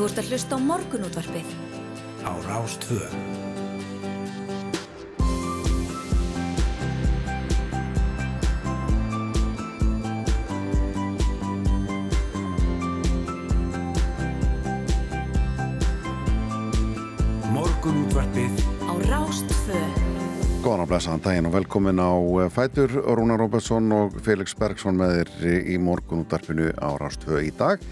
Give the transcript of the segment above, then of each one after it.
Þú ert að hlusta á morgunútvarpið. Á Rástvö. Morgunútvarpið Á Rástvö. Góðan að blessa daginn og velkomin á eh, Fætur, Rúnar Róbertsson og Felix Bergsson með þér í morgunúttarpinu á Rástvö í dag.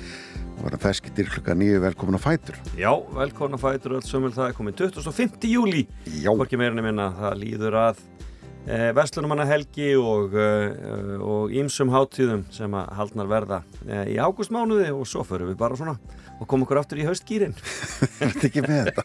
Það var feskitir klukka nýju velkomin á Fætur. Já, velkomin að fætur öll sömul það er komin 25. júli Já, Hvorki meirinni minna, það líður að e, Vestlunumanna helgi og og ímsum hátíðum sem að haldnar verða e, í ágústmánuði og svo förum við bara svona og komum okkur aftur í haustgýrin er þetta ekki með þetta?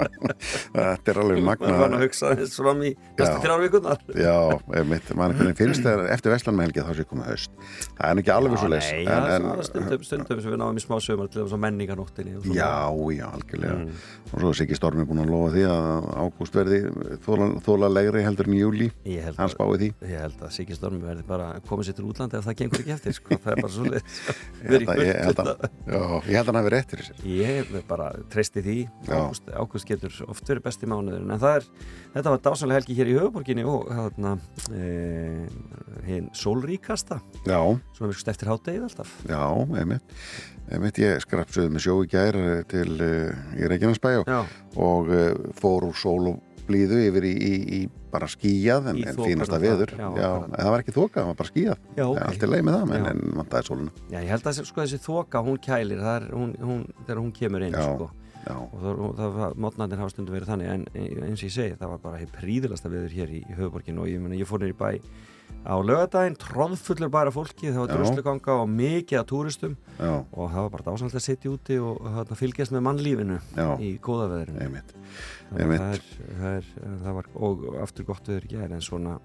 þetta er alveg maður var að magna. hugsa þess fram í næstu Já. þrjár vikunar Já, einmitt, maður einhvern veginn finnst þegar eftir Vestlanum helgi þá sé komið haust. Það er ekki alveg svo. Nei, já, en, stundum, stundum sem við náðum í smá sömur til þess að menninganóttinni. Já, já, algjörlega. Mm. Og svo er Siggi Stormi búin að lofa því að ágúst verði þóla, þóla júli. Hann spáði því. ég held að Siggi Stormi verði bara koma sér til útlandi ef það gengur ekki eftir sko. það er bara svo leið Ég held að- hann hafi rétt fyrir sér. Ég bara treysti því Já. ágúst, ágúst getur oft verið besti mánuður en það er, þetta var dásanlega helgi hér í höfuborginni og þarna e, sólríkasta Já, svona virkst eftir háttegið alltaf já, einmitt. Einmitt, ég skrapsuði með sjó í gær eh, til uh, í Reykjanesbæ og, og uh, fór úr sól og blíðu yfir í, í, í bara skíjað en, en fínasta það, veður. já, Já, það var ekki þoka, það var bara skíjað. já, ok Allt er leið með það, en, en vantaði sóluna. Já, ég held að sko, þessi þoka, hún kælir það er, hún, hún, þegar hún kemur inn sko. Já, og það, það mótnarnir hafa stundum verið þannig en eins og ég segi, það var bara príðilasta veður hér í, í höfuborginu og ég, meni, ég fór nýr í bæ á lögadaginn, tróðfullur bara fólki, það var Já. drusluganga og mikið af túristum já, og það var bara dásanlega að sitja úti og þarna, fylgjast með mannlífinu já, í góða veðrinu einmitt. Þannig að einmitt. það það það var, og aftur gott veður er en svona,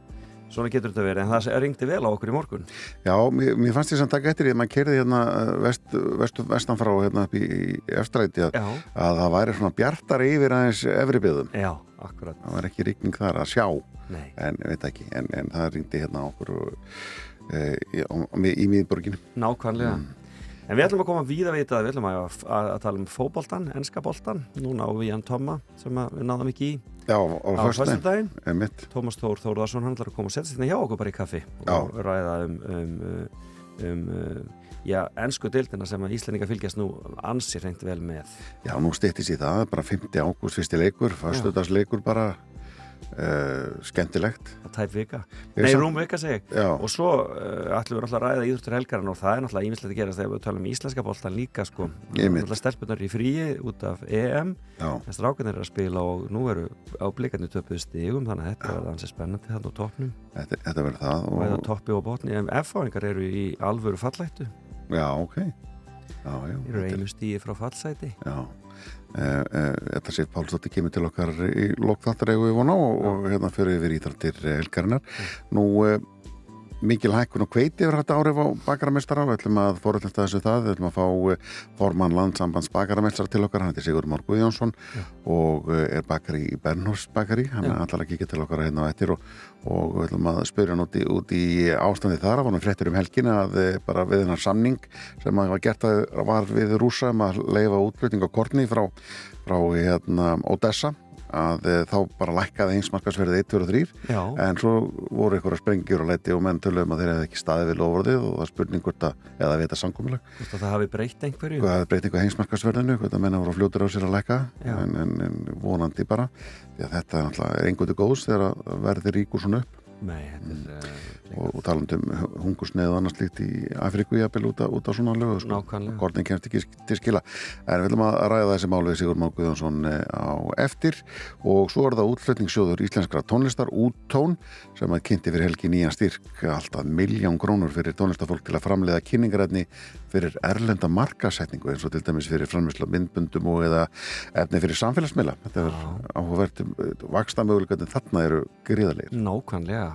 svona getur þetta verið en það ringdi vel á okkur í morgun Já, mér, mér fannst því samt taka eftir því að maður kerði hérna eh, vest, vest, vestan frá hérna upp í, í efstræti að, að það væri svona bjartari yfir aðeins efri byggðum. já, akkurat Það var ekki rigning þar að sjá, Nei, en veit ekki, en, en það ringdi hérna okkur e, í, í, í miðborginu. nákvæmlega Mm. En við ætlum að koma víða þetta, við ætlum að, að, að tala um fótboltan, enska boltan, núna á við Jan Tomma sem við náðum ekki í Já, á föstudaginn, fyrstudaginn. einmitt. Tómas Þór Þórðarsson hann ætlar að koma og setja sér hjá okkur bara í kaffi Já. og ræða um, um, um, um já, ensku deildina sem að Íslandinga fylgjast nú ansi reynd vel með. Já, nú stýttist í það, bara 5. ágúst fyrsti leikur, föstudagsleikur bara uh, skemmtilegt. Það er tæp vika. Nei, samt- rúm vika segi. Já, Og svo uh, ætlum við náttúrulega að ræða íþróttur helgarinn og það er náttúrulega ímislegt að gerast þegar við tala um íslenska boltan líka sko. Náttúrulega stelpunar í fríi út af EM já, en strákanir eru að spila og nú eru áblikarnir töpuð stigum þannig að þetta verður ansið spennandi þannig á toppnum þetta, þetta verður það og eða og, toppi og botni en F-fáingar eru í alvöru fallættu já, ok. Já, já. þeir eru er- einu stíi frá fallsæti Já, þetta sér Pálsdóttir kemur til okkar í lokþáttaregu við vona og, og hérna fyrir við íþrættir helgarinnar. Nú, uh, mikil hækkun og kveiti verður þetta árið á bakaramestara við ætlum að fóröldast þessu það, við ætlum að fá uh, formann landsambands bakaramestara til okkar, hann heitir Sigur Már Guðjónsson og uh, er bakari í Bernhors bakari, hann Já. er allar að kíkja til okkar hérna á eftir og, og við ætlum að spyrja hann út í, út í ástandi þar, að vonum fréttir um helgina að bara við hennar samning sem að var gert að var við rúsa um að leifa útflutning á kortni frá, frá hérna, Odessa að e, þá bara lækkaði heimsmarkasverðið 1, 2 og 3 Já, en svo voru einhverja sprengjur og leiti og menn tölum að þeir hefði ekki staðið við lofurðið og það spurning hvort að, eða þú veist að það hafi breytt einhverju? Hvað hefði breytingu heimsmarkasverðinu, hvort að menna voru fljótur á sér að lækka en, en, en vonandi bara. Því að þetta er engundu góðs þegar að verði ríkur svona upp Nei, þetta er uh, og, og talandi um hungursneið og annars líkt í Afríku jafnvel út, af- út á svona lögu sko. nákvæmlega. Kortin kemst ekki til skila. En við viljum að ræða þessi málu við Sigur Már Guðjónsson eh, á eftir. Og svo er það útflutningssjóður íslenskra tónlistar úttón sem að kynnti fyrir helgi nýjan styrk alltaf miljón krónur fyrir tónlistafólk til að framleiða kynningarætni fyrir erlenda markasetningu eins og til dæmis fyrir framleysla myndbundum og eða efni fyrir samfélagsmiðla. Þetta er áhugavert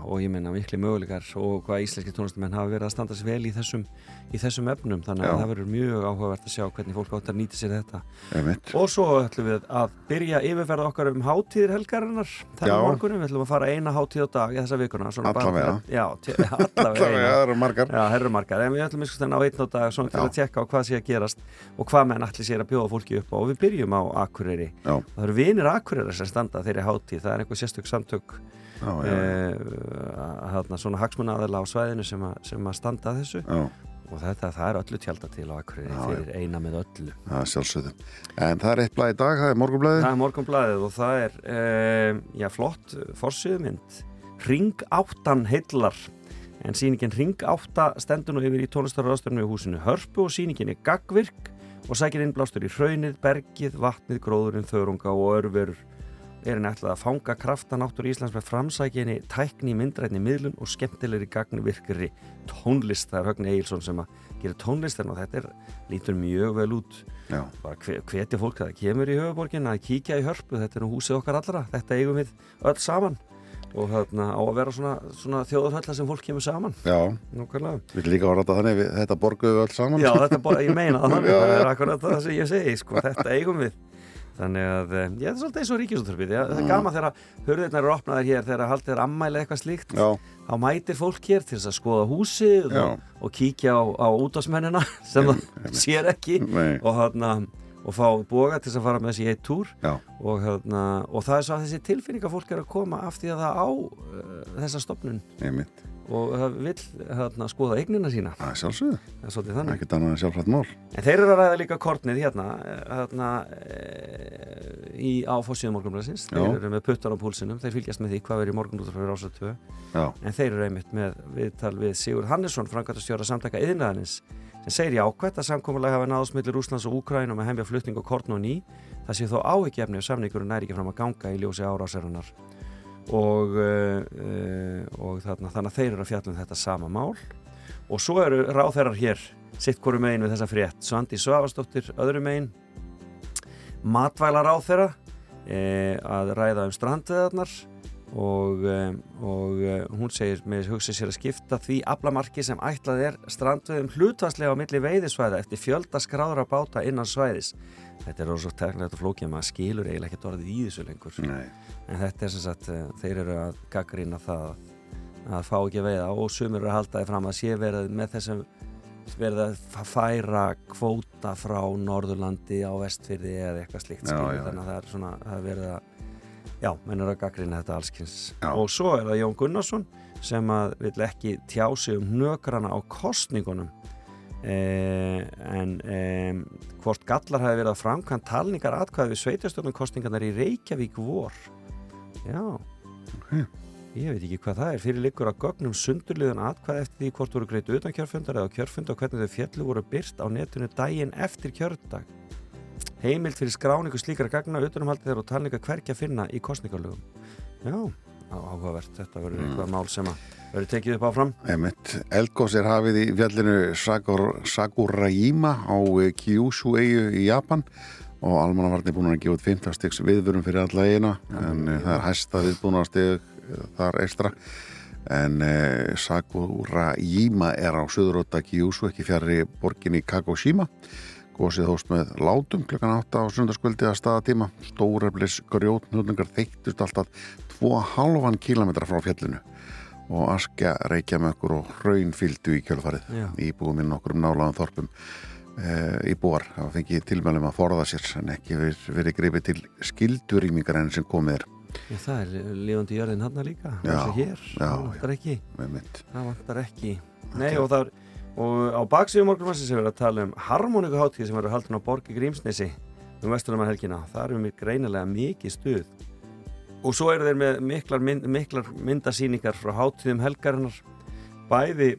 eru og ég menna miklu möguleikar og hvað íslenski tónlistamenn hafa verið að standa sér vel í þessum, í þessum efnum. Þannig að Já. það verður mjög áhugavert að sjá hvernig fólk átt að nýta sér þetta. Einmitt. Og svo ætlum við að byrja yfirferða okkar um hátíðir helgarinnar. Já. þennan morgunum, við ætlum að fara eina hátíð á dag í þessa vikuna. Allavega. að- Já, allavega það eru margar. Já, herrumarkar, en við ætlum að ná einn á dag til að tjekka á hvað sé að gerast og hvað menn allir sér að bjóða fólki upp á. Og við byrjum á Akureyri. Já, það eru vinir Akureyri sem standa þeirri hátíð. Það er einhver sérstök samtök já, já, e, hérna, svona hagsmunnaðala á svæðinu sem, að- sem að standa að þessu. Já, og þetta, það er öllu tjálta til á Akureyri Já, fyrir eina með öllu. Það er sjálfsögðu. En það er eitt blæð í dag, það er morgunblæði Það er morgunblæðið og það er e, já, flott forsýðumynd Ring áttan heillar. En sýningin Ring átta stendur nú yfir í tónlistarraðstöfnu í húsinu Hörpu og sýningin er gagvirk og sækir innblástur í hraunið, bergið, vatnið, gróðurinn, þörunga og örverur er henni ætlað að fanga krafta náttúr Íslands með framsækinni, tækni, myndrætni, miðlun og skemmtilegri gagnvirkri tónlist. Það er Högni Egilson sem að gera tónlist en þetta er, lítur mjög vel út. Já, bara hve- hvetja fólk að það kemur í höfuborgin að kíkja í hörpu, þetta er nú húsið okkar allra þetta eigum við öll saman. Og þarna á að vera svona, svona þjóðurhalla sem fólk kemur saman. Já, við líka var þetta þannig við, Þetta borguðu við öll saman. Já, þetta bara, ég meina Já, það er akkurat það sem ég segi, sko, þetta eigum við þannig að, eh, já, þetta er svolítið eins og ríkisúttarpið það er gaman þegar hörðirnar eru opnaðar hér þegar haldið er ammæli eitthvað slíkt Já, þá mætir fólk hér til þess að skoða húsið og, og kíkja á, á útásmennina sem það sér ekki nei, og, þarna, og fá boga til þess að fara með þessi í eitt túr. Og, þarna, og það er svo að þessi tilfinning að fólk er að koma af því að það á uh, þessa stopnun einmitt og það vill þarna, skoða eignina sína. Það er sjálfsögðu, það er ekkert annað sjálfrætt mál. En þeir eru að ræða líka kortnið hérna, eh, hérna e, í áfórsíðum morgunblæsins þeir eru með puttan á púlsinum, þeir fylgjast með því hvað er í morgun út frá rása 2 Já, en þeir eru einmitt með viðtal við Sigur Hannesson, framkvæmtastjóra samtaka yðnaðarins sem segir jákvætt að samkomulega hafa náðast millir Rúslands og Úkrænum að hemja flutning og korn og ný. Það sé þó áhyggjefni og samningur næri ekki fram að ganga í ljósi árásarinnar og, uh, og þarna, þannig að þeir eru að fjalla um þetta sama mál. Og svo eru ráþeirar hér sitt hverju megin við þessa frétt. Svandi Svavastóttir öðru megin. Matvælar ráþeira eh, að ræða um strandveðarnar og, um, og uh, hún segir með hugsa sér að skipta því aflamarki sem ætlað er strandveðum hlutvarslega á milli veiðisvæða eftir fjölda skráðra báta innan svæðis. Þetta er svo teknilegt og flókið að maður skilur eiginlega ekkert orðið í þessu lengur. Nei, en þetta er sem sagt, uh, þeir eru að gaggrina það að fá ekki veiða og sumir eru að halda því fram að sé verið með þessum verið að færa kvóta frá Norðurlandi á vestfyrði eða eitthvað slíkt Já, skilur. já, þannig að það er svona það er verið að já, menn eru að gaggrina þetta allskins Já. og svo er það Jón Gunnarsson sem að vill ekki tjá sig um hnökrana á kostningunum eh, en eh, hvort gallar hafi verið að framkvæmt talningar atkvæði við sveitastjórnum kostningarnar í Reykjavík vor? Já. Ég veit ekki hvað það er. Fyrir liggur að gögnum sundurliðun atkvæði eftir því hvort voru greitt utan kjörfundar eða á kjörfund og hvernig þau fjallu voru byrt á netinu daginn eftir kjördag heimild fyrir skráningu slíkara gagna utanumhaldið þeirra og talninga hvergi að finna í kostningarlögum já, áhugavert. Þetta verður eitthvað mál sem að verður tekið upp áfram. Eldgós er hafið í fjallinu Sakur, Sakurajima á eh, Kyushu eigu í Japan og almannavarnir búin að gefa út 15 stiks viðvörum fyrir alla eigina en uh, það er hæsta viðbúnarstig þar eistra en uh, Sakurajima er á söðuróta Kyushu ekki fjari borginni Kagoshima gósið hóst með látum klukkan 8 á sundarskvöldi að staðatíma stóreflis grjótnöldingar þeittust alltaf 2,5 km frá fjallinu. Og askja reykjamökkur og hraun fylgdu í kjölfarið. Já. íbúum inn okkur um nálaðum þorpum e, íbúar hafa fengið tilmælum að forða sér en ekki verið, gripið til skildurýmingar enn sem komið er. Já, það er lífandi jörðin hann líka Já, já, það vantar ekki. Með það vantar ekki. Nei, og, það, er- og á baksíðu morgunvarsins er verið að tala um harmoníkuháttíð sem verður haldin á Borgi Grímsnesi um vestunum að helgina þar erum við greinilega mikið stuð. Og svo eru þeir með miklar, mynd, miklar myndasýningar frá háttíðum helgarinnar bæði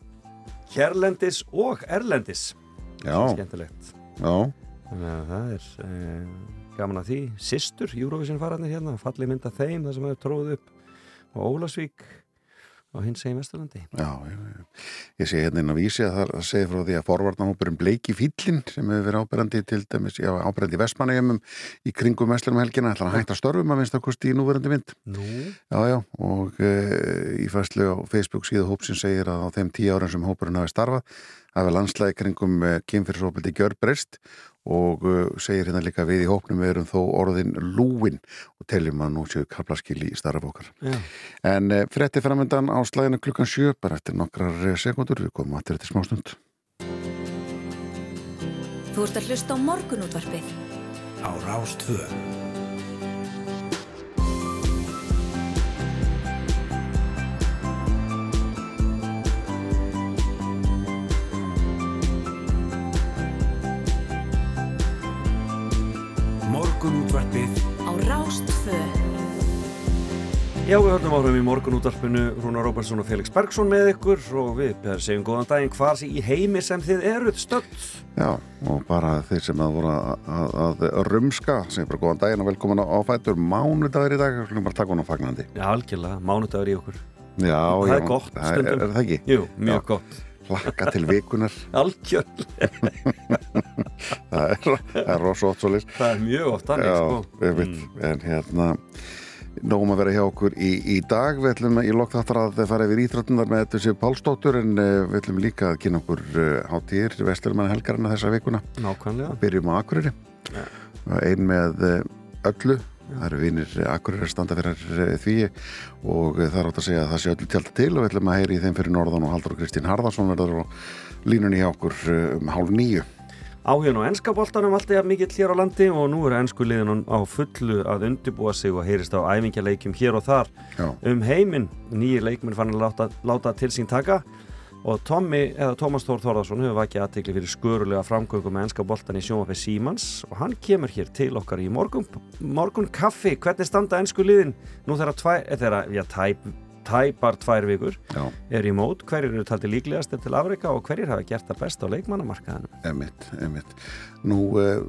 hérlendis og erlendis. Já, Svo skemmtilegt. Já, þannig að það er e, gaman að því. Sistur, Eurovision fararnir hérna fallið mynda þeim það sem hefur tróð upp og Ólasvík á hins egin Vesturlandi Já, já. Ég sé hérna inn á vísi að það segir frá því að forvarnahópurinn Bleiki Fíllin sem hefur verið áberandi til dæmis, já, áberandi í Vestmannajömmum í kringum Vestlunum helgina, ætlar að hætta störfum að minnst að kosti í núverandi vind. Nú? Já, já, og e, í fæslu á Facebook síðu hópsin segir að á þeim tíu árum sem hópurinn hafi starfað hafi landslæði kringum e, kynfyrirsópildi gjör breyst og uh, segir hérna líka við í hóknum við erum þó orðin lúin og teljum að nú séu kaplaskil í starf okkar Já. en uh, frétti framöndan á slæðinu klukkan sjö bara eftir nokkrar sekundur við komum að þetta smá stund Þú ert að hlusta á morgunútvarpið á Rástvö. Morgunútvarpið. Á Rástvö Já, við höfum áhrifum í morgunútvarpinu Rúnar Róbersson og Felix Bergsson með ykkur og við beðum segjum góðan daginn. Hvar sé í heimi sem þið eruð stöld Já, og bara þeir sem að voru að, að, að rumska sem bara góðan daginn og velkomin á fætur. Mánudagur í dag, við skulum bara taka hún á fagnandi. Já, algjörlega, mánudagur í okkur. Já, Það já, er gott það er, stundum. er það ekki? Jú, mjög Já. gott Hlakka til vikunar Algjörlega, það er, er rosa ótt svo list það er mjög þannig Já, sko. veit, en hérna nógum að vera hjá okkur í, í dag. Við ætlum í lok þáttar að fara yfir íþróttunar með þetta séu Pálsdóttur en uh, við ætlum líka að kynna okkur uh, hátíðir Vesturmann helgarina þessa vikuna. Nákvæmlega. Byrjum á Akureyri. Ein með uh, öllu það eru vinir Akureyri að standa fyrir því og það er átt að segja að það sé öllu tjálta til og við ætlum að heyri í þeim fyrir norðan og Haldur Kristín Harðarsson verður á línunni hjá okkur um hálf nýju Áhugin á ennska boltanum alltaf jafn mikill hér á landi og nú eru ennsku liðin á fullu að undirbúa sig og heyrist á æfingjaleikjum hér og þar. Já, um heiminn. Nýjir leikmenn fann að láta, láta til sín taka og Tommy, eða Tómas Þór Þórðarsson hefur vakið aðtekli fyrir skörulega framgöngum með ennska boltan í sjónvappi Símans og hann kemur hér til okkar í morgun, morgun kaffi. Hvernig standa ennsku liðin? Nú þeirra, tvæ, eh, þeirra já, tæp, tæpar tvær vikur já, er í mót, hverjir eru taldi líklegast til Afrika og hverjir hafa gert það best á leikmannamarkaðanum. emitt, emitt Nú, uh,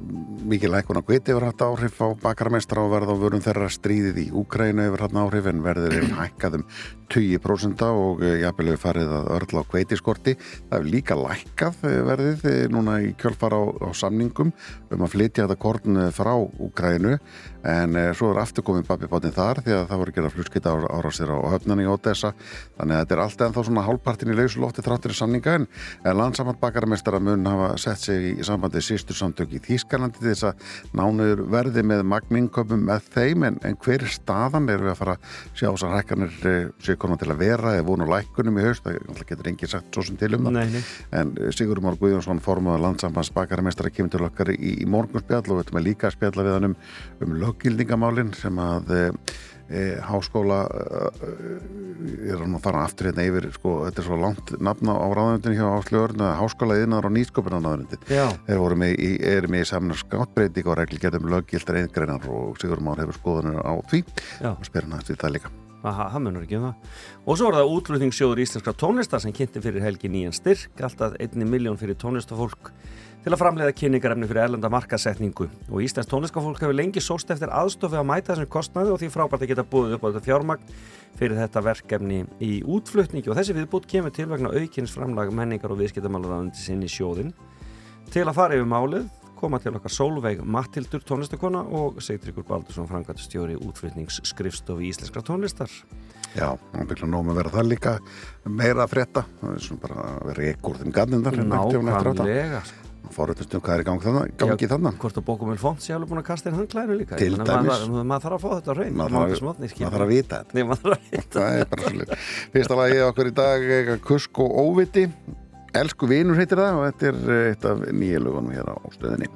mikið lækun að hviti hefur hatt áhrif á bakarmestra og verða á vörum þeirra stríðið í Úkrænu hefur hatt áhrif en verður hefur hækkað um 20% og uh, jafnvel hefur farið að örla á hveitiskorti. Það hefur líka lækkað eh, verðið eh, núna í kjölfar á, á samningum um að flytja þetta korn eh, frá Úkrænu en uh, svo er aftur komið babbibáttinn þar því að það voru gerað flugskita árásir á höfnani í Odessa þannig að þetta er allt ennþá svona hálfpartin í lausulótti þráttur í samninga en, en landsamband bakarmestara mun hafa sett sig í sambandi sístur samtök í Þýskalandi til þess að nánuður verði með magninköpum með þeim en, en hver er staðan? Erum við að fara að sjá þess að hækkanir séu konar til að vera? Eða vonu lækkunum í haust, það getur engin sagt svo sem til um það. Nei, nei. en Sigur Már Guðjónsson formaður landsambands bakarmestara kemur til okkar í, í morgunspjall og við ætlum að líka að spjalla við hann um, um löggildingamálin sem að e, e, háskóla e, er hann að fara aftur hérna yfir sko, þetta er svo langt nafna á ráðanöndinu hjá Áslöðurinn að háskóla yðnar og nýsköpunarnáðundi Já, þeir voru með í, eru í samna skáttbreyting og reglgerðum löggildar eingreinar og Sigur Már hefur skoðanir á því. Já. og spyrir hann eftir það líka. Aha, það munur ekki um það. Og svo er það útlutningssjóður íslenskra tónlistar sem kynnti fyrir helgi nýjan styrk, alltaf einni miljón fyrir tónlistafólk til að framleiða kynningarefni fyrir erlenda markasetningu. Og íslensk tónlistafólk hefur lengi sóst eftir aðstofi að mæta þessum kostnaði og því frábært að geta búið upp á þetta fjármagn fyrir þetta verkefni í útflutningi og þessi viðbútt kemur til vegna aukins framlag menningar og viðskiptamálaráðandi sinni sjóðin. Til að fara yfir málið koma til okkar Solveig Mattildur tónlistakona og Sigtryggur Baldursson frangatustjóri útflutningsskrifstofi íslenskra tónlistar. Já, hann byggla nóg með að vera það líka meira að frétta, það er svona bara að vera ekkur þeim garnindar Nákvæmlega. Fórhættustum hvað er í gang þannig, gangi þannig Hvort að Bókumil Font sé alveg búin að kasta inn handklæðinu líka? Til dæmis. maður, þarf að fá þetta hrein maður þarf, að vita þetta. Nei, maður þarf að vita það er bara svolítið fyrsta lagi okkur í dag Kusk og óviti. Elsku vinur heitir það og þetta er eh, eitt af nýja lögunum hér á stöðinni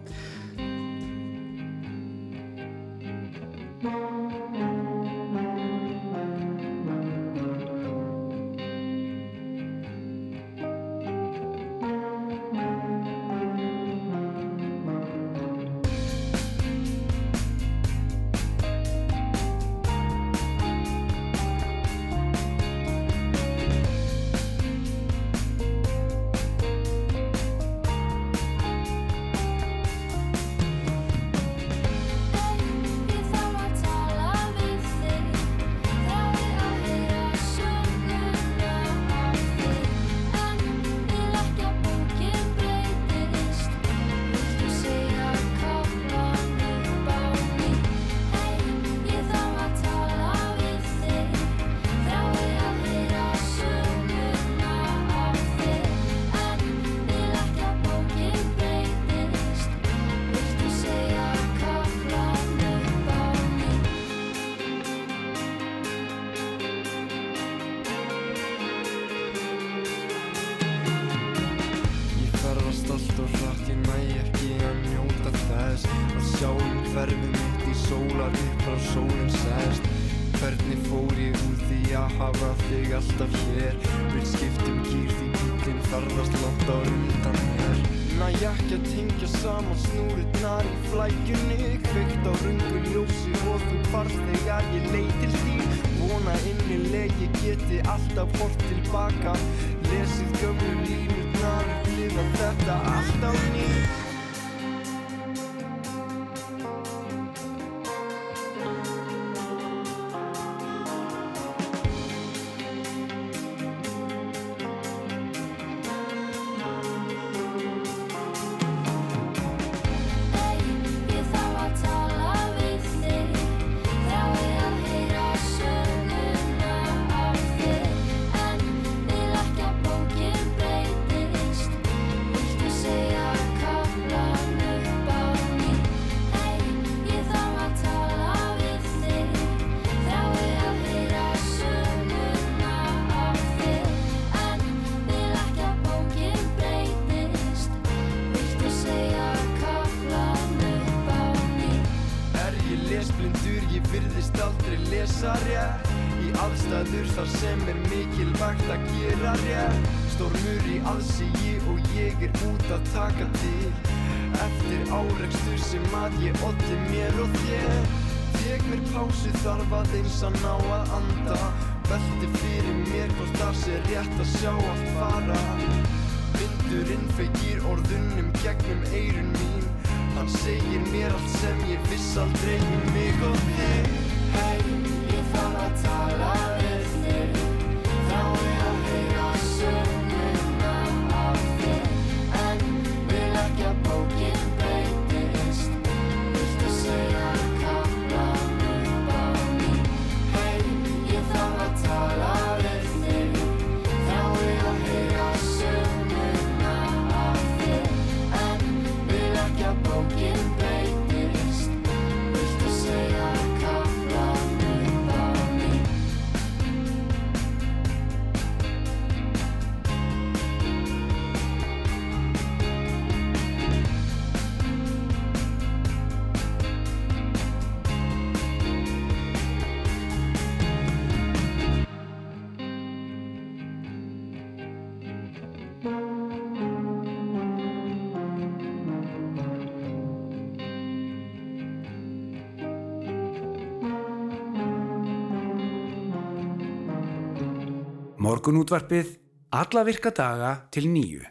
Morgunútvarpið alla virka daga til nýju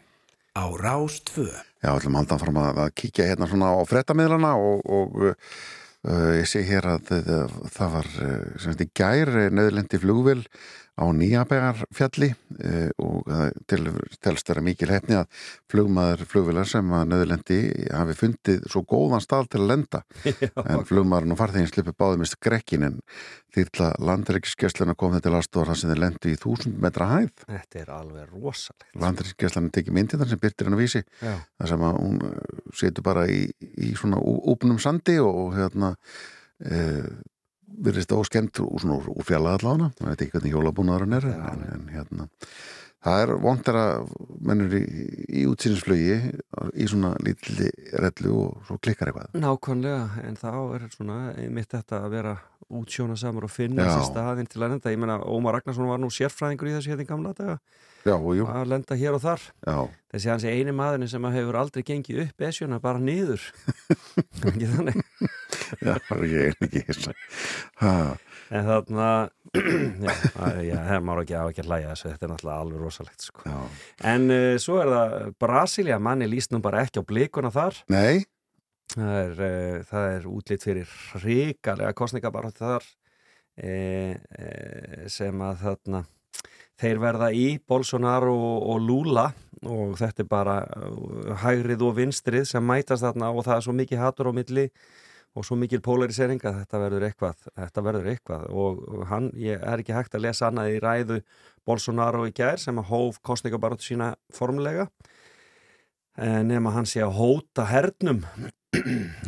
á Rás 2. Já, ætlum að halda fram að, að kíkja hérna svona á frettamíðlana og, og uh, ég sé hér að það, það var uh, sem þetta gær neðurlendi flugvél á Nýjabægarfjalli uh, og til, telst vera mikil hefni að flugmaður flugvélar sem að neðurlendi hafi fundið svo góðan stað til að lenda. En flugmaðurinn og farþeginn slippi báði mist grekkin en þýrla landreikiskessluna kom þetta til aðstóðar þar sem þeir lendi í þúsund metra hæð. Þetta er alveg rosalegt. Landreikiskesslana tekið myndið þar sem byrtir hann að vísi þar sem að hún uh, setur bara í, í svona úpnum sandi og hérna e, virðist óskemmt úr, úr fjalla allána, það veit ekki hvernig hjólabúnaðurinn er en, en hérna það er vondir að mennur í, í útsýnisflögi í svona lítilli rellu og svo klikkar eitthvað. Nákvæmlega, en þá er svona einmitt þetta að vera útsjóna samar og finna sér staðinn til að lenda. Ég meina, Ómar Ragnarsson var nú sérfræðingur í þessu hérna í gamla daga, Já, að lenda hér og þar. Já, þessi hans er eini maðurinn sem hefur aldrei gengið upp esjuna bara niður. Ekki þannig? Já, ég er ekki en já, að- já, það má ekki að ekki að hlæja þessu. Þetta er náttúrulega alveg rosalegt sko. já, en uh, svo er það Brasilia, manni líst nú bara ekki á blikuna þar. Nei. Það er, uh, það er útlitt fyrir ríkalega kostningabarátt þar e, sem að þarna þeir verða í Bolsonaro og, og Lula. Og þetta er bara uh, hægrið og vinstrið sem mætast þarna og það er svo mikið hatur á milli og svo mikil polarisering að þetta verður eitthvað, þetta verður eitthvað. Og hann, ég er ekki hægt að lesa annað í ræðu Bolsonaro í gær sem að hóf kostningabarátt sína formlega Eh, nema hann sé að hóta hernum.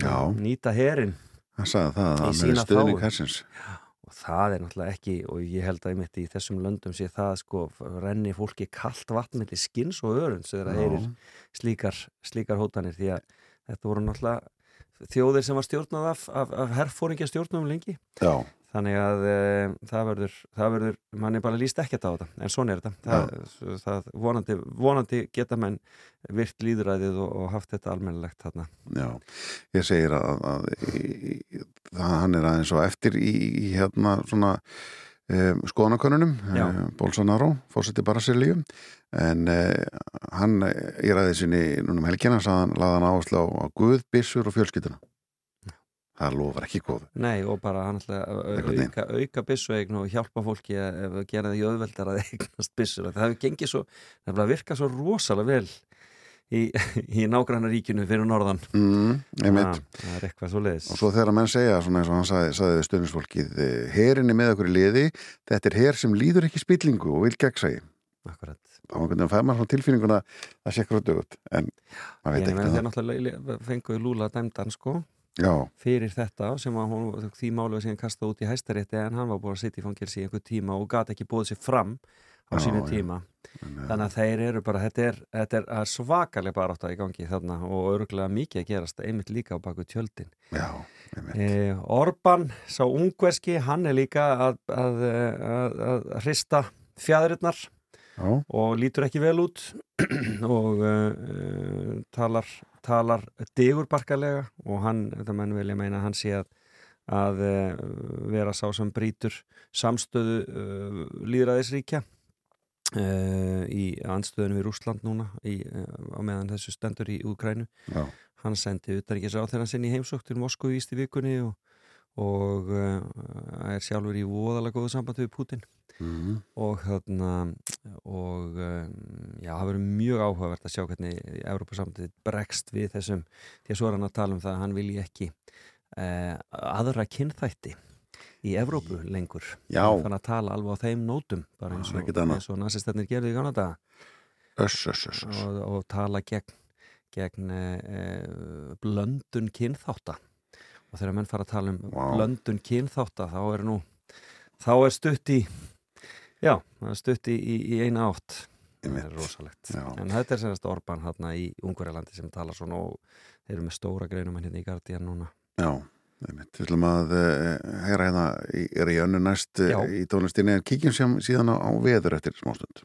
Já. nýta herin hann sagði það að hann er stöðning hersins. Og það er náttúrulega ekki og ég held að einmitt í þessum löndum sé það sko renni fólki kalt vatn milli skins og örund sem þeirra heyrir slíkar, slíkar hótanir því að þetta voru náttúrulega þjóðir sem var stjórnað af, af, af herfóringja stjórnum lengi. Já, þannig að e, það verður, verður mann er bara líst ekkert á þetta en svona er þetta. Það, það, vonandi, vonandi geta menn virt líðræðið og, og haft þetta almennilegt þarna. Já. Ég segir að, að, að, að hann er aðeins og eftir í, í hérna svona um, skoðanakönnunum Já. um, Bolsonaro, fórseti Brasilíu. En uh, hann í ræðið sinni núna um helgina sagðan, laðan áherslu á, á Guð, Bissur og fjölskylduna. Það lofar ekki góð Nei og bara hann ætla að auka, auka byssuegn og hjálpa fólki að gera því auðveldar að eignast byssur. Það hefur gengið svo, það hefur virkað svo rosalega vel í, í nágranna ríkinu fyrir norðan. Mm. Ah, það er eitthvað svo leiðis og svo þegar menn segja, svona eins og hann sagði, sagði stöðnisfólkið, herin er með okkur í liði þetta er her sem líður ekki spillingu og vil gegnsægi Akkurat. Þá einhvern veginn fær maður svona tilfinninguna að sé á dögut en maður veit þeir það. náttúrulega fenguðu Lúla dæmdan sko Já, fyrir þetta sem hún, því málu var síðan kastað út í hæstarétti en hann var búin að sitja í fangilsi í einhver tíma og gati ekki búið sér fram á sínu tíma. Þannig að þeir eru bara, þetta er, þetta er svakalega bara átt að í gangi þarna og örgulega mikið að gerast einmitt líka á baku tjöldin. Já, einmitt. E, Orban, sá ungverski hann er líka að, að, að, að hrista fjæðurinnar og lítur ekki vel út og uh, talar, talar digurbarkalega og hann, þetta menn vilja meina að hann sé að, að uh, vera sá sem brýtur samstöðu uh, líðræðisríkja í anstöðunum við Rúsland núna í, uh, á meðan þessu stendur í Úkrænu já, hann sendi þeirra sinni í heimsók til Moskú í vikunni og, og uh, er sjálfur í voðalega góðu samband við Putin mm, og þarna og um, já, það verður mjög áhugavert að sjá hvernig Európa-samtið bregst við þessum því að svo er hann að tala um það að hann vilji ekki uh, aðra kynþætti í Evrópu lengur. Þannig að tala alveg á þeim nótum bara eins Já, og, eins og nazistennir gerðu í Kanada öss, öss, öss, og, og tala gegn, gegn uh, blöndun kynþátta. Og þegar menn fara að tala um Vá. blöndun kynþátta þá er nú þá er stutt í já, stutt í, í, í eina átt. Það er rosalegt. Já. en þetta er senast Orban hérna í Ungverjalandi sem talar svona og þeir eru með stóra greinum hérna í Guardian núna. Já, Við ætlum að uh, heyra hérna í, er önnu næst Já. uh, í tónlistinni en kíkjum síðan á, á veður eftir smástund.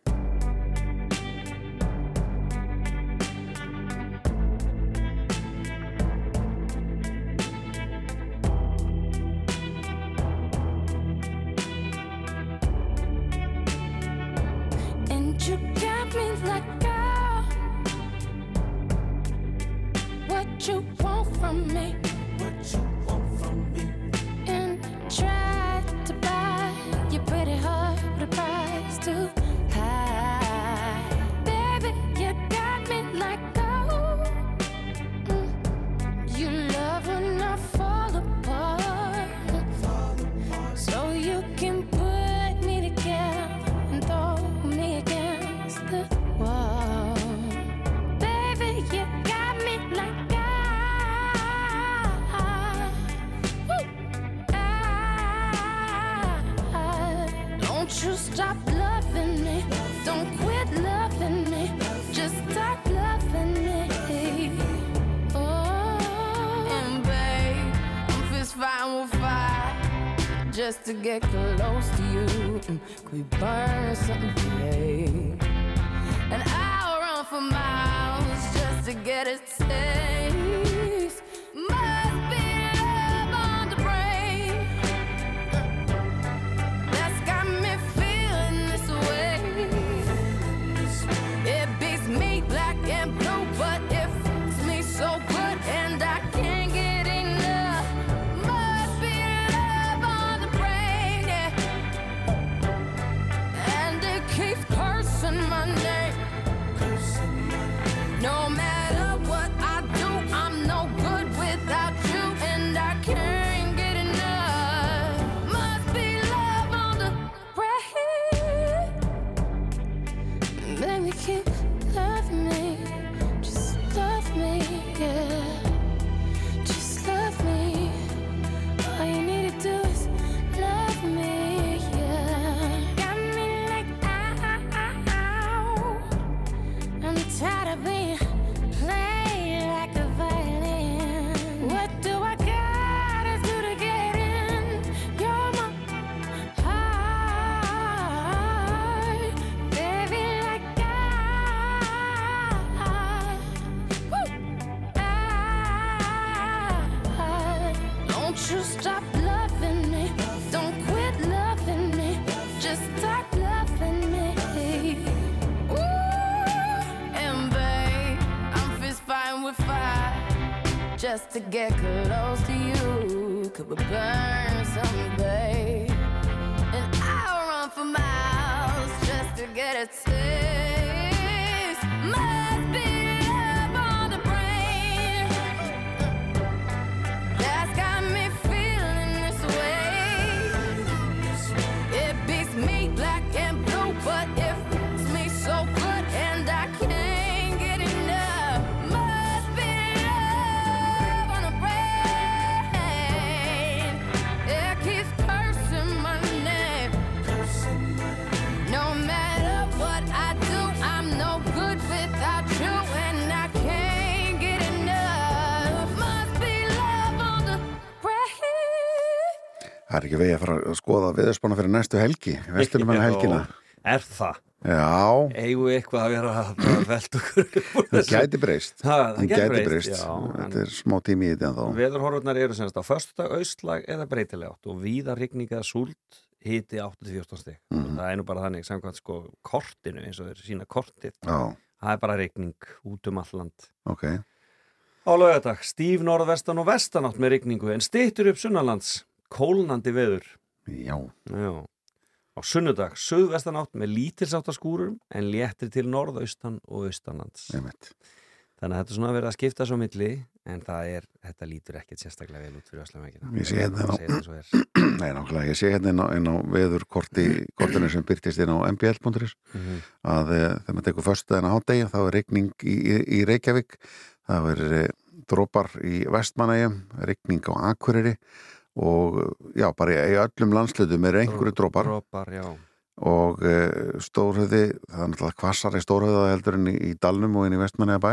Er ekki vegi að fara að skoða viðspána fyrir næstu helgi, vestunum en helgina. Er það? Já, við eitthvað að vera að velta okkur það gæti breyst. Það gæti breyst, Þetta er smá tími í þetta en þá. Veðurhorfurnar eru semst á föstudag austlag eða breytileg átt og víða rigninga súld hiti 8-14 stig og það er nú bara þannig samkvæmt sko kortinu eins og þeir sína kortið Já, það er bara rigning út um alland ok. Á laugardag, stíf norðvestan og vestanátt með rigningu en stýttur upp sunnalands kólnandi veður Já, Já. Á sunnudag, suðvestanátt með lítilsáttaskúrum en léttir til norðaustan og austanlands einmitt. Þannig að þetta er svona að vera að skipta svo milli en það er, þetta lítur ekkert sérstaklega vel út fyrir Öslamækina Ég sé hérna Nei, nákvæmlega, ég sé hérna inn á, á veður korti, kortinu sem byrtist inn á mbl.is Mhm. að e, þegar maður tekur föstudaginn á hádegi þá er regning í, í, í Reykjavík það er e, drópar í Vestmanægjum, regning á Akureyri og já, bara í, öllum landslutum er einhverju drópar og e, stórhauði, það er náttúrulega kvassar í stórhauða heldur en í, í Dalnum og inn í Vestmanægjabæ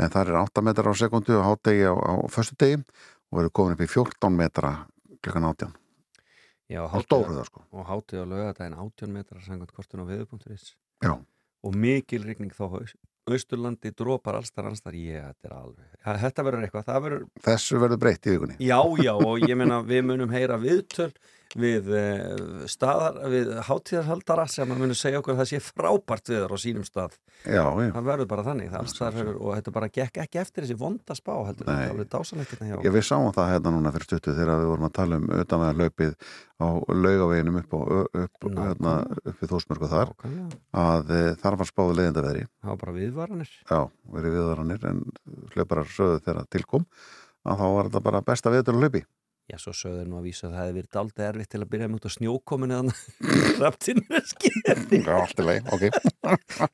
en það er 8 metrar á sekundu á hádegi á, á föstudegi og verður komin upp í 14 metra klukkan 18 Já, á stórhauða sko. og hátið á laugadaginn 18 metrar samkvæmt kortun á Já. og mikil rigning þá haus- Austurlandi dropar allstar allstar ég, þetta er alveg ja, þetta verður eitthvað, verður þessu verður breytt í vikunni. Já, já, og ég meina við munum heyra viðtöl við uh, staðar, við hátíðarhaldara sem að munum segja okkur að það sé frábært viður á sínum stað, já, já, það verður bara þannig það verður, og þetta bara gekk ekki eftir þessi vonda spá heldur, hérna hjá ég við sáum það hérna núna fyrir stuttu þegar við vorum að tala um utan að hlaupið á laugaveginum upp, upp, Nákvæmlega. hérna, upp við þósmörku þar Nákvæmlega. að e, þar var spáðu leiðindaveðri. Það var bara viðvaranir. Já, verið viðvaranir en hlauparar sögðu þegar tilkom að þá var þetta bara besta að hlaupi Já, svo sögður nú að vísa að það hefði verið daldið erfitt til að byrja með út á snjókominu þannig raptinu skýrti já, allt í leið, ok.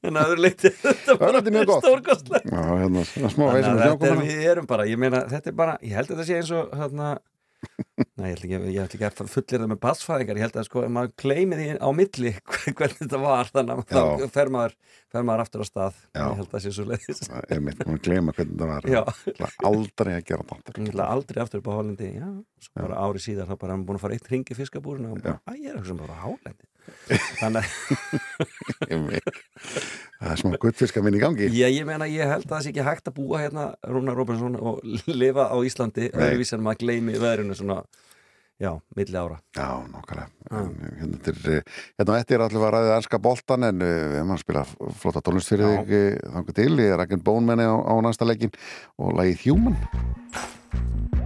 En að vera leitið þetta er mjög gott. stórkostlega já, hérna, smá veisum er, snjókomuna við erum bara, ég meina, þetta er bara ég held að þetta sé eins og hérna, Nei, ég ætla ekki, ég ætla ekki að fullir það með bassfæðingar, ég held að sko, maður gleymi því á milli hvernig þetta var, þannig að Já. þá fer maður, fer maður aftur á stað, Já. ég held að það sé svo leiðis. ég mitt, maður glema hvernig það var. Ég ætla aldrei að gera það Ég ætla aldrei aftur upp á Hálendi, já, svo bara ári síðar, þá bara hann búin að fara eitt ring í fiskabúrinu og bara, að ég er eitthvað sem bara á Hálendi. Þannig að. Það er smá guttfiska minn í gangi Já, ég meina, ég held að það sé ekki hægt að búa hérna Rúnar Róbensson og lifa á Íslandi Nei. öðruvís en maður gleymi veðrinu svona, já, milli ára Já, nákvæmlega. En, Hérna, þetta er, eh, allir var ræðið ennska boltan en uh, við erum að spila flotta tónlist fyrir Já. þig þangur til. Ég er ekki bónmenni á, á næsta leikin og lagið Human.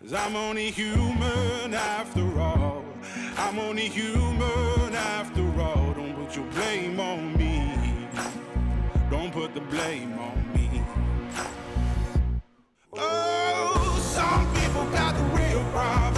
Cause I'm only human after all. I'm only human after all. Don't put your blame on me. Don't put the blame on me. Oh, some people got the real problem.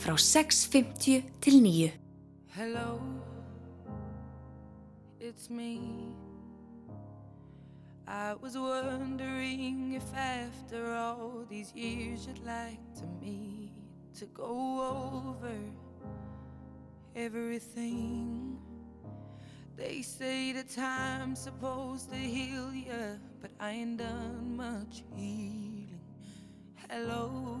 frá 6.50 til 9. Hello, it's me. I was wondering if after all these years you'd like to meet to go over everything. They say the time's supposed to heal ya, but I ain't done much healing. Hello,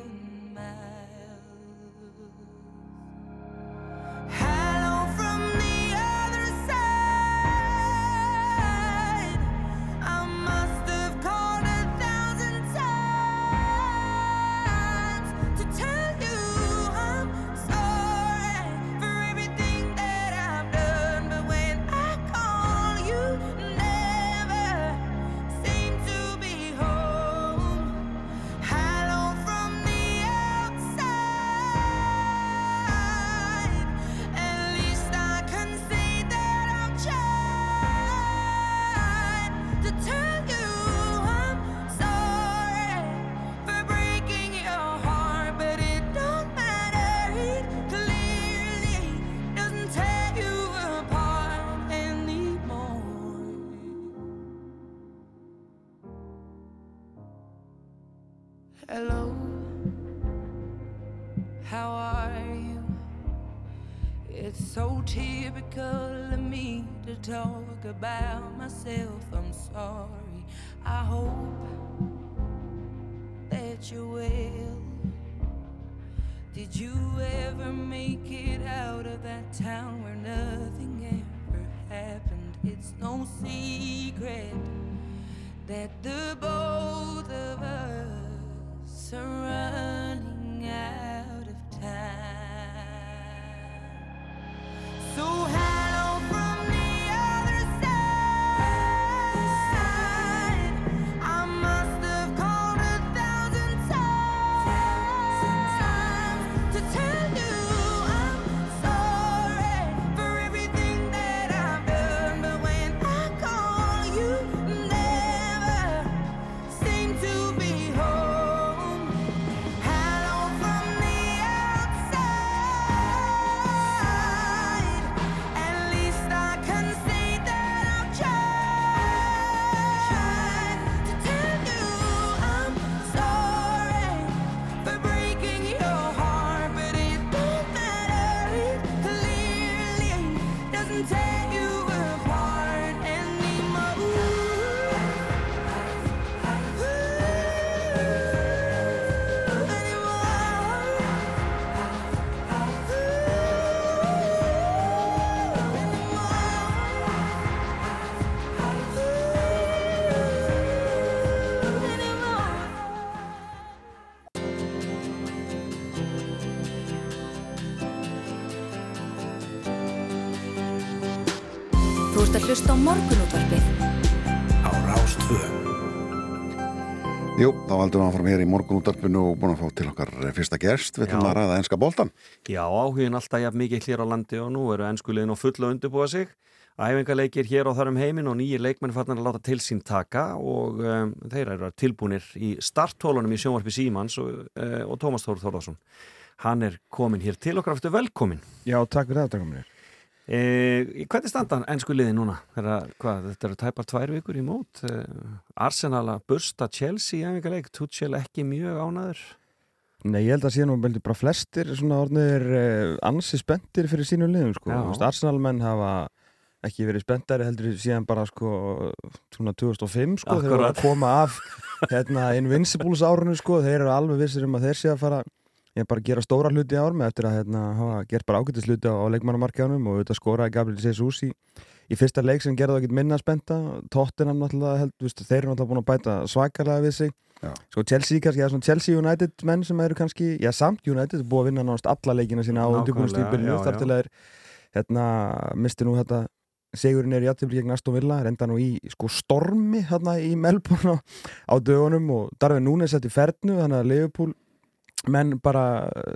mad. About myself. I'm sorry. I hope that you will. Did you ever make it out of that town where nothing ever happened? It's no secret that the both of us are Við áfram hér í morgunútarpinu og búin að fá til okkar fyrsta gerst við ætlum að ræða enska boltan Já, áhugin alltaf jafn mikið hér á landi og nú eru ennskuliðin og fulla að undirbúa sig. Æfingarleikir hér og þar um heiminn og nýjir leikmenn fannar að láta til sín taka og um, þeir eru tilbúinir í starthólunum í sjónvarpi Símans og, uh, og Tómas Þór Þórðarsson. Hann er komin hér til okkar aftur velkomin. Já, takk fyrir það, takk fyrir. E, hvernig standa ennskuliðin núna? Þeirra, hvað, þetta eru tæpar tvær vikur í mót. E, Arsenal að bursta Chelsea í æfingarleik, Tuchel ekki mjög ánaður. Nei, ég held að síðan bara flestir svona orðnir eh, ansi spenntir fyrir sínum liðum, sko. Veist, Arsenalmenn hafa ekki verið spenntari heldur síðan bara, sko, svona 2005, sko, þegar Akkúrat. þeir að koma af hérna, Invincibles árunu, sko, þeir eru alveg vissir um að þeir sé að fara ég bara gera stóra hluti ár með eftir að hérna, hafa gert bara ágætis hluti á, á leikmannamarkjánum og auðvitað skoraði Gabriel Jesus í, í fyrsta leik sem gerði það ekkert minna spenta Tottenham náttúrulega held, viðst, þeir eru náttúrulega búin að bæta svakalega við sig. Já. sko Chelsea kannski, eða svona Chelsea United menn sem eru kannski, já samt United búið að vinna náttúrulega alla leikina sína á já, þar til að þeir hérna, misti nú þetta Sigurinn er í játtifli gegn Aston Villa reynda nú í sko stormi hérna í Melbourne á, á dögunum og Darvin Núnes sett í fernu þannig að Liverpool menn bara,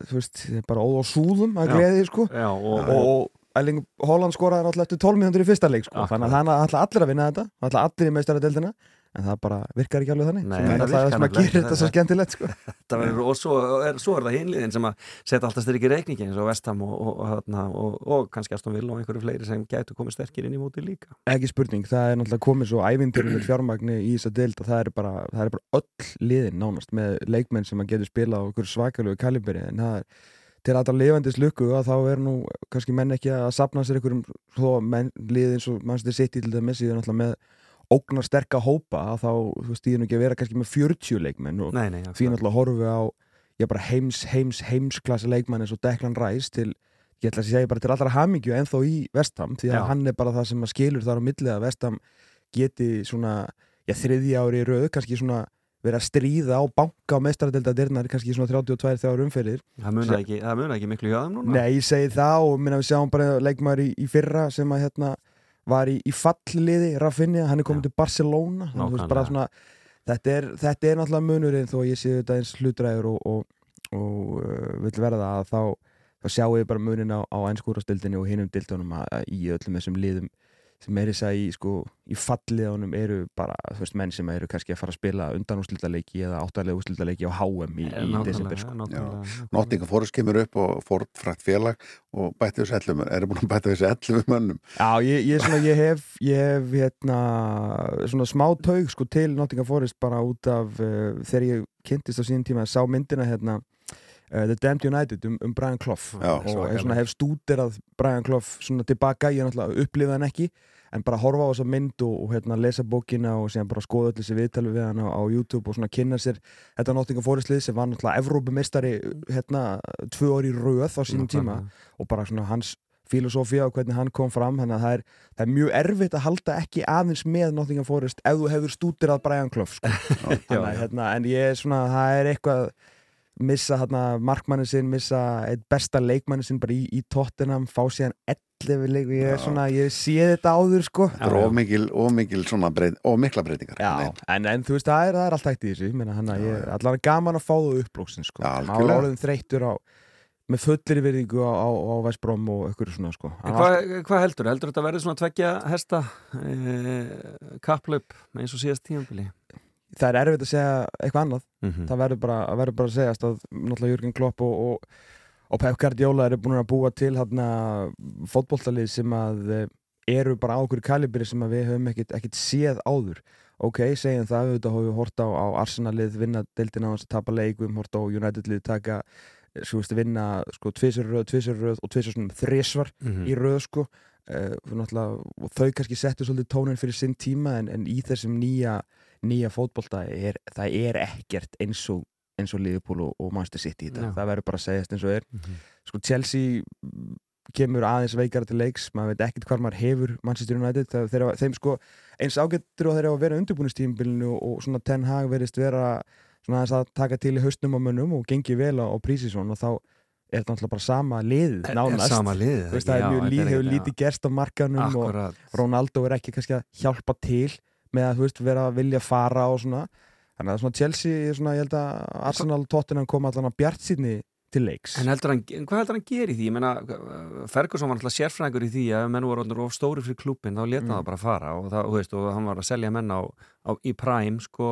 þú veist, bara óð á súðum að gleði sko. Já, og, og, og Holland skoraði eftir 12 minútur í fyrsta leik sko. Þannig að það ætla allir að vinna þetta það ætla allir í meistaradeldina en það bara virkar ekki alveg þannig Nei, er það alltaf það sem að gera þetta svo skemmtilegt sko. Það verður, og svo er, svo er það hinliðin sem að setja alltaf styrkir reikningi eins og Vestham og, og, og, og, og kannski Aston Villa og einhverju fleiri sem gætu komið sterkir inn í móti líka. ekki spurning, það er náttúrulega komið svo ævindirinn fjármagni í þessa deild og það er bara, það er bara öll liðin nánast með leikmenn sem að getur spila á okkur svakalegu kaliberi en það er til alltaf lifandis lukku að þá er nú kannski menn ekki að sapna sér einhverjum liðin svo mannstir sitt í til ógnar sterka hópa þá nú ekki að vera kannski með 40 leikmenn og Nei, nei, því náttúrulega horfum við á já, bara heims, heims, heimsklassa leikmann eins og Declan Rice til, ég ætla að segja bara til allra hamingju ennþá í Vestham því að Já. hann er bara það sem að skilur þar á milli að Vestham geti svona, já, þriðja ári í röð kannski svona verið að stríða á banka á meistaradelda dyrnar kannski svona 32 þegar umferðir Það munar ekki, það ekki miklu hjá þeim núna. Nei, ég segi það og minna við sjáum bara leikmaður í, í fyrra sem að hérna var í, í fallliði Rafinha, hann er komin Já. til Barcelona svona þetta er, þetta er náttúrulega munurinn þó ég sé þetta eins hlutræður og, og, og uh, vill verða að þá, þá sjáum við bara munin á, á einskúrastildinni og hinum dildunum í öllum þessum liðum sem er þess að í, sko, í falliðunum eru bara, þú veist, menn sem eru kannski að fara að spila undanúslitaleiki eða áttarlega úslitaleiki á HM í, í desember sko. nákvæmlega. Nottingham Forest kemur upp og fórt frætt félag og bætti þessu ellum eru búin að bæta þessu ellum mönnum Já, ég, ég, svona, ég hef, ég hef hérna, svona smá taug sko, til Nottingham Forest bara út af uh, þegar ég kynntist á síðan tíma sá myndina hérna uh, The Damned United um, um Brian Clough Já, og svakalega. hef, stúderað Brian Clough svona tilbaka, ég náttúrulega upplifað hann ekki en bara horfa á þessa mynd og, og hérna, lesa bókina og síðan bara skoða öll þessi viðtali við hann á, á YouTube og svona kynna sér þetta Nottingham Forest lið sem var náttúrulega Evrópumistari hérna tvö orði röð á sínum tíma og bara svona hans filosófía og hvernig hann kom fram þannig að það er, það er mjög erfitt að halda ekki aðeins með Nottingham Forest ef þú hefur stútir að Brian Clough sko. hérna, en ég er svona, það er eitthvað missa hérna, markmannin sinn, missa eitt besta leikmannin sinn bara í, í Tottenham, fá síðan 11 leik ég er Já. svona, ég sé þetta áður sko Það ómikil, ómikil svona breyt, ómikla breytingar Já, en, en þú veist, það er, það er allt hægt í þessu ég meina, hann að ég, allan er gaman að fá það uppblóksin sko. Já, maður er orðin þreyttur á með fullir virðingu á, á, á Vestbrom og ykkur svona sko. En Hvað hva heldur? Heldur þetta verður svona tveggja hesta e, kapplaup eins og síðast tímanbili? Það er erfitt að segja eitthvað annað Mm -hmm. það verður bara, verður bara að segjast að náttúrulega Jürgen Klopp og, og, og Pep Guardiola eru búin að búa til fótboltalið sem að eh, eru bara á okkur kalibri sem við höfum ekkit, ekkit séð áður ok, segjum það, við höfum hort á, á Arsenalið vinna deildina á þess að tapa leik við höfum hort á Unitedlið taka eh, svo veist, vinna sko tvisur röð, tvisur röð og tvisur svona þrisvar Mhm. í röð sko uh, og þau kannski settu svolítið tónin fyrir sinn tíma en, en í þessum nýja nýja fótbolta er, það er ekkert eins og, eins og Liverpool og, Manchester City í þetta, það verður bara að segjast eins og er. Mhm. sko Chelsea mm, kemur aðeins veikara til leiks. Maður veit ekkert hvað maður hefur Manchester United. Það, þeir, þeim sko eins ágættur og þeir hafa verið undirbúinustímbilinu og, og svona Ten Hag verist vera svona að taka til í haustnum á mönnum og gengi vel á, á Prísisson og þá er þetta náttúrulega bara sama Er- er nánast. sama Þú veist, það er Já, mjög þetta líð, er hefur lítið gerst á markanum Akkúrat. og Ronaldo er ekki kannski að hjálpa til með að þú veist, vera að vilja fara og svona þannig að svona Chelsea, svona, ég held að Arsenal Tottenham koma allan að bjart síðni til leiks En heldur hann, hvað heldur hann gera í því? Ég meina, Ferguson var alltaf sérfræðingur í því að menn voru orðnir of stóri fyrir klúbin þá leta Mm. það bara fara og, það, þú veist, og hann var að selja menn á, á, í Prime sko,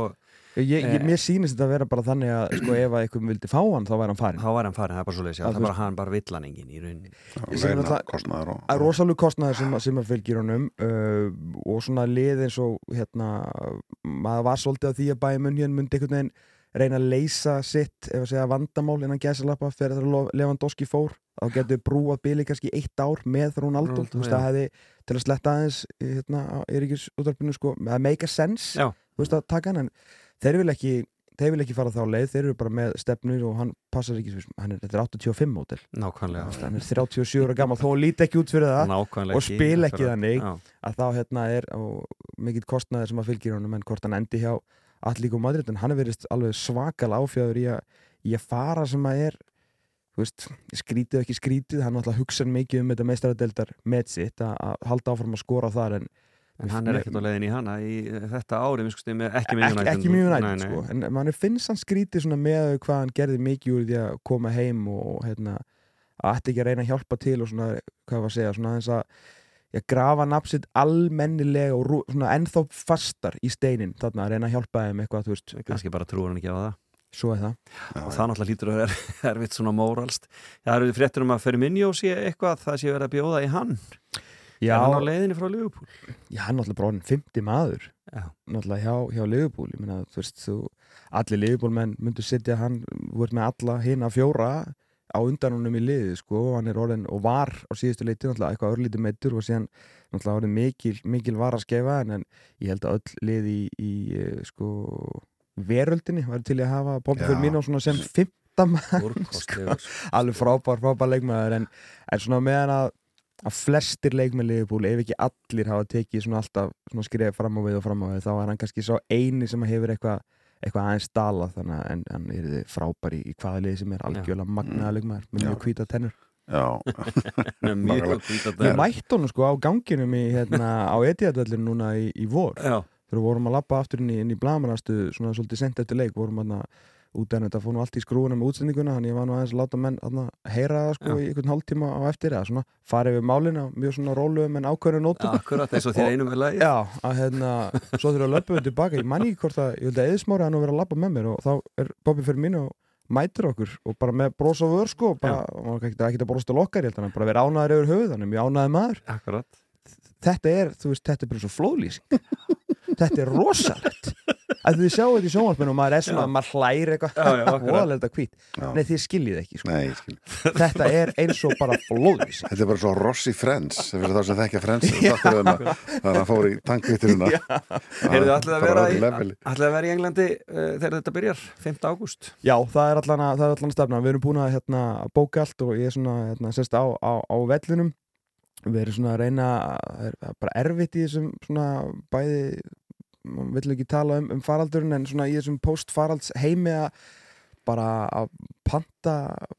ég, ég, Eh. Mér sýnist þetta að vera bara þannig að sko, ef að einhverjum vildi fá hann þá væri hann farin þá var hann farin, það er bara svo leiðis Að það er bara hann bara villaningin í rauninni. Ég segi Launa náttúrulega- kostnaður og að rosalega kostnaður sem, að- sem að fylgir honum uh, og svona lið eins og hérna, maður var svolítið á því að bæja munn hérna myndi einhvern veginn reyna að leysa sitt, ef að segja vandamál innan gæsalappa fyrir þegar Lewandowski fór. Þá getur brúað bili kannski eitt ár með Ronaldo, Ronaldo, þú veist það hefði til að sletta aðeins hérna, á Eiríkis útvarpinu sko, að make a sense þú veist að taka hann en þeir vil ekki þeir vil ekki fara þá leið, þeir eru bara með stefnur og hann passar ekki, hann er, þetta er 85 mótel Nákvæmlega hann er 37 ára gammal þó líti ekki út fyrir það Nákvæmlega og spila ekki þannig Já. að þá hérna er mikill kostnaði sem að fylgir honum en hvort hann endi hjá Allíku Madrid en hann er verið alveg svakal áfjáður í, í að fara sem að er veist, skrítið ekki skrítið hann alltaf hugsa mikið um þetta meistaradeldar með sitt að, að halda áfram að skora þar en, En hann er ekkert á leiðin í hana í þetta ári, ekki með ekki, United. ekki mjög Nei, nætt nei. sko. en mann finnst hann skrítið svona með hvað hann gerði mikið úr því að koma heim og hérna, að ætti ekki að reyna að hjálpa til og svona, hvað var að segja svona aðeins að ég grafa nafnsitt almennilega og svona ennþá fastar í steinin þarna að reyna að hjálpa þeim eitthvað þú veist, Kannski bara trúur hann ekki á það. svo er það og það náttúrulega lítur að vera erfitt svona móralst. Það eru fréttur um að Firmino sé eitthvað, það sé verið að bjóða í hann. Já, Er hann á leiðinni frá Liverpool? já, hann er náttúrulega bara orðin 50 maður Já. náttúrulega hjá, hjá Liverpool ég meina, þú veist, þú, allir Liverpool menn myndu setja hann, ert með alla hina fjóra á undan honum í liði sko, hann er orðin, og var á síðustu leiti náttúrulega eitthvað örlítið meittur og síðan náttúrulega orðin mikil, mikil var að skefa en, en ég held að öll lið í, í eh, sko, veröldinni var til að hafa Bobby Já. Firmino svona sem fymta maður Stórkostlegur. alveg frábær, frábær leikmaður en, en svona meðan að að flestir leikmenn Liverpool, ef ekki allir hafa tekið svona alltaf svona skrifið fram á við og fram á við, þá er hann kannski svo eini sem hefur eitthvað eitthvað aðeins dalað þannig að en, hann er frábær í, í hvaða liði sem er? Algjörlega magnaða leikmaður með mjög hvíta tennur. Við mættum honum sko á ganginum í, hérna, á Etihadvellinu núna í, í vor. Já, þegar vorum að lappa aftur inn í, inn í blamanastu svona svolítið sent eftir leik vorum að út en þetta fór nú allt í skrúuna með útsendinguna þannig ég var nú aðeins að láta menn aðna, heyra það sko í einhvern hálftíma á eftir eða svona farið við málin á mjög svona róluðum en ákveðinu nótum. Akkurat eins og þér einum lagi. Já, að hérna, svo þurfum við að löpa við tilbaka. Ég manni ekki hvort að, ég held að eðismári hann að vera að lappa með mér og þá er Bobby fyrir mín og mætir okkur og bara með brós á vör sko og bara, og hann ekki að brosa til okkar ég held að bara vera ánæður yfir höfuð er þetta er, er er rosalegt að þið sjáu þetta í sjónvarpinu og maður er svona, maður hlæri eitthvað. Voðalega þetta hvít, nei þið skiljið ekki sko. nei, skil. Þetta er eins og bara flóðlýsing Þetta er bara svo Rossi Friends fyrir þá sem þekkja Friends þannig að hann fór í tankvitturina Heyrðu, ætlið að vera í, ætlið að vera í Englandi uh, þegar þetta byrjar, 5. ágúst. Já, það er allan að, það er allan að stefna. Við erum búin að hérna, bóka allt og ég er svona hérna, sérst á, á, á vellinum. Við erum svona að reyna það er það er bara erfitt í þessum svona bæði maður vill ekki tala um, um faraldurinn en svona í þessum post-faralds heimi að bara að panta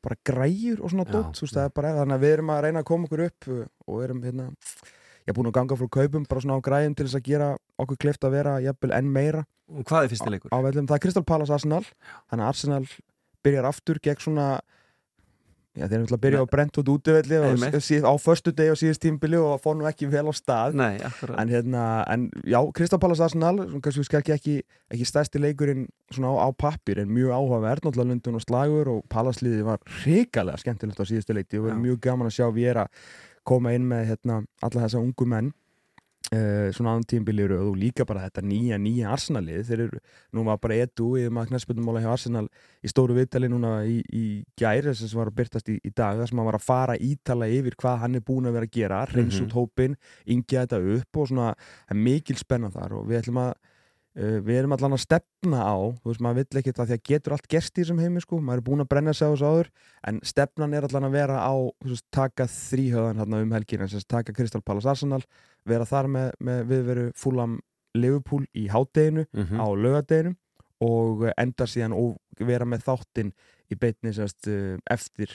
bara græjur og svona dótt þannig að við erum að reyna að koma okkur upp og erum hérna ég er búin að ganga frá kaupum bara svona á græjum til þess að gera okkur klift að vera jafnvel enn meira Og hvað er fyrsti leikur? á vellum, það er Crystal Palace Arsenal þannig að Arsenal byrjar aftur gegn svona já, þeir eru náttúrulega að byrja á Brentwood síð- á förstu degi og síðust tímbili og fór nú ekki vel á stað. Nei, en hérna, en já, Crystal Palace Arsenal kannski skal ekki, ekki, ekki stærsti leikurinn svona á, á pappir en mjög áhugaverð náttúrulega lundun og slagur og Palace-liði var hrikalega skemmtilegt á síðustu leikti og verið mjög gaman að sjá Viera koma inn með hérna, alla þessa ungu menn uh, svona aðan tímbili eru og líka bara þetta nýja, nýja Arsenalið þeir eru, nú var bara edu í knæspöndumóla hjá Arsenal í stóru viðtali núna í, í gær þess sem var að byrtast í, í dag þar sem hann var að fara ítala yfir hvað hann er búin að vera að gera reyns út hópin, ingja þetta upp og svona, er mikil spenna þar og við ætlum að uh, við erum allan að stefna á þú veist, maður vill ekkert að því að getur allt gerst í þessum heimi sko, maður er búin að brenna sig á þessu áður en stefnan er allan að vera á veist, taka þríhöðan hérna um sagt, taka Crystal Palace Arsenal vera þar með, með viðveru Fulham Liverpool í hádeginu Mhm. á laugadeginu og eh, enda síðan og vera með þáttinn í beitni sérst, eftir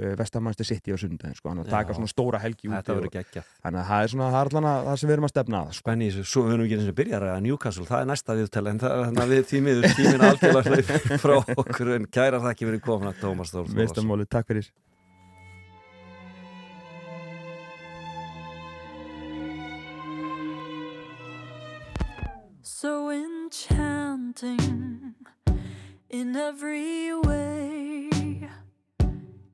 uh, vestamannstu sitt í á sundaginn sko. hann að taka svona stóra helgi geggjað. þannig að það er svona, það er allan að það sem við erum að stefna að sko. Spenni svo við erum ekki eins og byrjar að Newcastle, það er næsta viðtala en það er þannig að við tímiður tímin algjörlega frá okkur en kæra þakki verið komin að Tómas Þór Veistamáli, takk fyrir so enchanting in every way.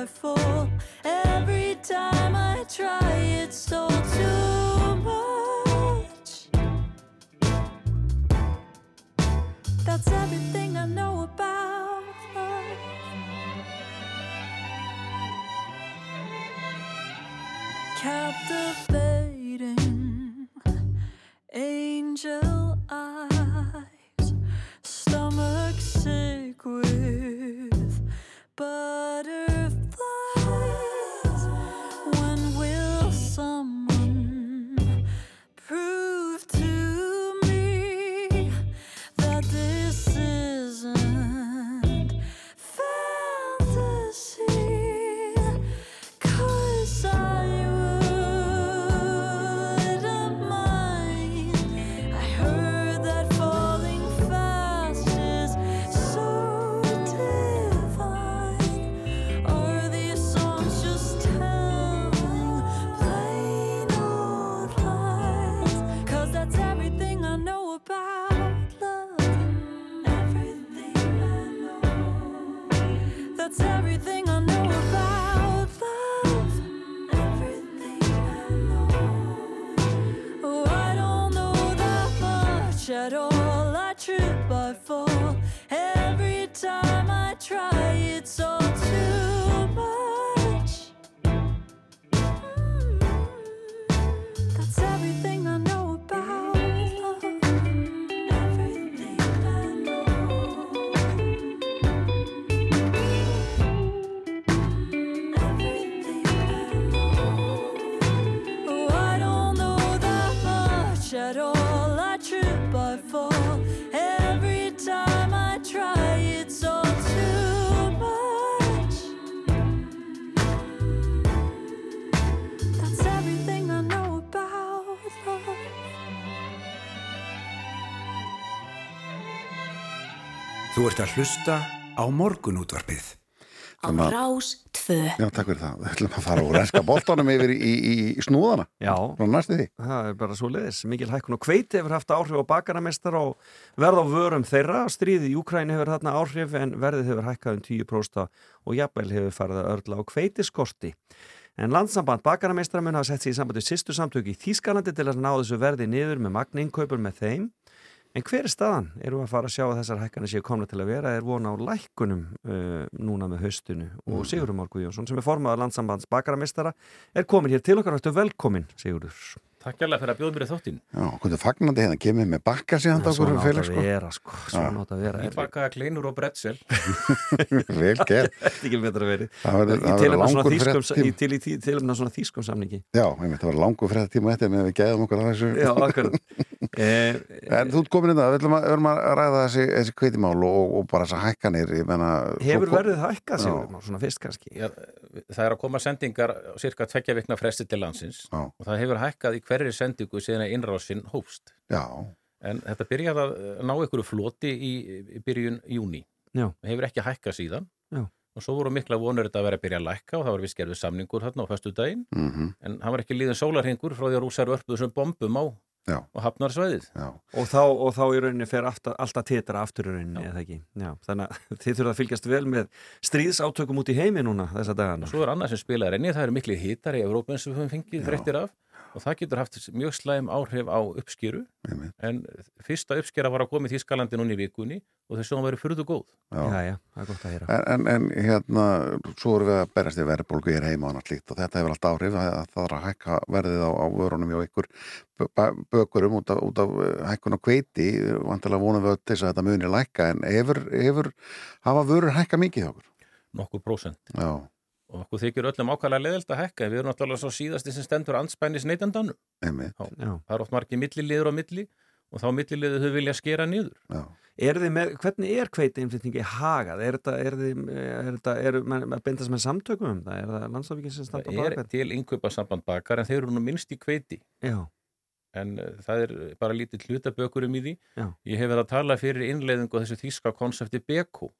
I fall. Every time I try, it's all too much. That's everything I know about love. Captivating angel Þú ert að hlusta á morgunútvarpið. á Rás 2 Já, takk fyrir það. Við ætlum að fara úr enska boltanum yfir í, í, í snúðana. Já. Frá næstu því. Það er bara svo leiðis. Mikil hækkun og hveiti hefur haft áhrif á bakaramestar og verð á vörum þeirra. Stríðið í Úkræni hefur þarna áhrif en verðið hefur hækkað um 10% og jafnvel hefur farið að örla á hveitiskorti. En landsamband bakaramestara mun hafa sett sig í samband við sýstu samtöku í Þýskalandi til að ná þessu verði niður með magninkaupur með þeim. En hver er staðan? Erum við að fara að sjá að þessar hækkanir séu komna til að vera? Er vona á lækkunum uh, núna með haustinu? Og Sigurður Márku Jónsson sem er formaður landsambands bakaramestara er komin hér til okkar og ertu velkomin, Sigurður. Takk hérlega fyrir að bjóða mér í þáttin. Já, hvernig fagnandi hérna, kemur með bakka síðan svona átt félag, að sko. vera, sko. Svona átt að vera. Ég bakaði kleinur og brettsel. Vel gert. Þetta er ekki betra verið. Það verður- langur fréttatími. í- Til í af svona þýskum samningi. Já, það var langur fyrir þetta tíma eftir með við gæðum okkur að þessu. Já, akkurat. Eh, En þú ert komin inn það, við að, við ætlum að ræða þessi, þessi kveitimál og, og bara þessar hækkanir. Hefur verðið hækkað? Já, það er að koma sendingar cirka tveggja vikna fresti til landsins og það hefur hækkað í hverri sendingu síðan að innrásin hófst. Já, En þetta byrjaði að ná einhverju floti í, í byrjun júni. Já. Það hefur ekki hækkað síðan. Já. og svo voru mikla vonur þetta að vera að byrja að lækka og það var við skerfið samningur þarna á föstu daginn Mhm. en hann var ekki líðin sólarhingur frá því að rússar vörpuðu sem bombum á Já. og hafnar svæðið Já. og þá, og þá í rauninni fer alltaf, alltaf titra aftur í rauninni, eða ekki Já, þannig að þið þurfa að fylgjast vel með stríðsátökum út í heimi núna þessa dagana og svo er annað sem spilaði enni, það eru miklu hittar í Evrópa eins og við höfum fengið Já. fréttir af og það getur haft mjög slæm áhrif á uppskýru Einmitt. en fyrsta uppskýra var að koma í Þískalandi núna í vikunni og þessu hún verið fyrðu góð Já. Já, já, það er gott að heyra En, en, en hérna, svo erum við að berast í verðbólgu hér heima og annað slíkt og þetta hefur alltaf áhrif að það er að hækka verðið á, á vörunum hjá ykkur bö- bö- bökurum út af, út af eh, hækkun á kveiti, vantilega vonum við þess að þetta muni lækka en hefur, hefur hafa vörur hækka mikið hjá okkur? nokkur prósent Já, og okkur þykir öllum ákvæmlega leðilt að hekka en við erum náttúrulega svo síðasti sem stendur einmitt, Já. Það er oft margir milliliður á milli og þá milliliður þau vilja skera niður. já. Er þið með, hvernig er kveiti innflytningi hagað? Er þetta, þið, er þetta, er að samtökum um það? Er það landstofíkinn sem standa Það er til innkaupa samband bakar en þeir eru nú minnst í kveiti Já, en uh, það er bara lítið hlutabökurum í því. Já. Ég hef verið að tala fyrir innleiðingu þessu þýska konsepti BECO.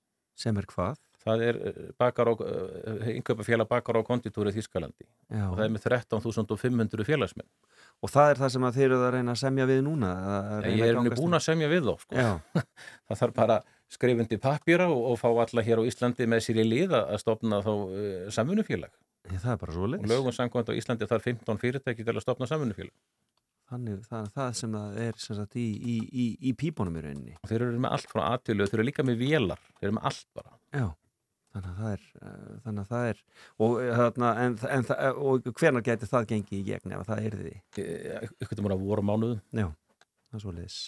sem er hvað? Það er uh, bakar og, uh, innkaupafélag bakar á konditúri í Þýskalandi Já. og það er með 13.500 félagsmenn. Og það er það sem þeir eru að reyna að semja við núna? reyna Ég er búin að semja við þá, sko. Það þarf bara skrifundi pappýra og, og fá alla hér á Íslandi með sér í lið að stopna þá uh, samfunnufélag. Ég, það er bara svo Og lögum samkvæmt á Íslandi þarf 15 fyrirtæki til að stopna samfunnufélag. Þannig, það er það sem það er sem sagt, í, í, í, í pípunum í rauninni. Og þeir eru með allt frá aðtölu, þeir eru líka með vélar, þeir eru með allt bara. Já, þannig að það er, þannig að það er, og, uh, þarna, en, en, það- og hvernig gæti það gengið í gegn ef að það er því? Ykkur múin að voru mánuðum. Já, það er svo liðis.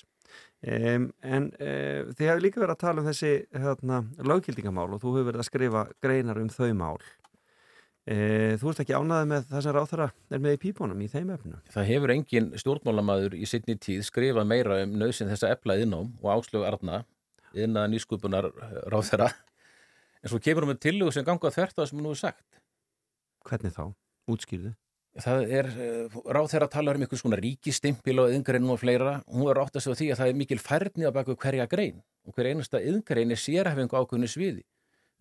Um, en uh, þið hefur líka verið að tala um þessi hérna, löggildingamál og þú hefur verið að skrifa greinar um þau mál. Uh, þú ert ekki ánaði með það sem ráþara er með í pípunum í þeim efnum? Það hefur engin stjórnmálamaður í sittni tíð skrifað meira um nöðsinn þess að efla innám og áslögu arna innan nýskupunar ráð þeirra. En svo kemur við tillögu sem ganga þvert á það sem nú er sagt. Hvernig þá? Útskýrðu? Það er, ráð þeirra talar um einhvers konar ríkistimpil og yðngreinu og fleira. Hún er átt að segja því að það er mikil færni á baku hverja grein og hver einasta yðngrein er sérhæfingu ákveðinu sviði.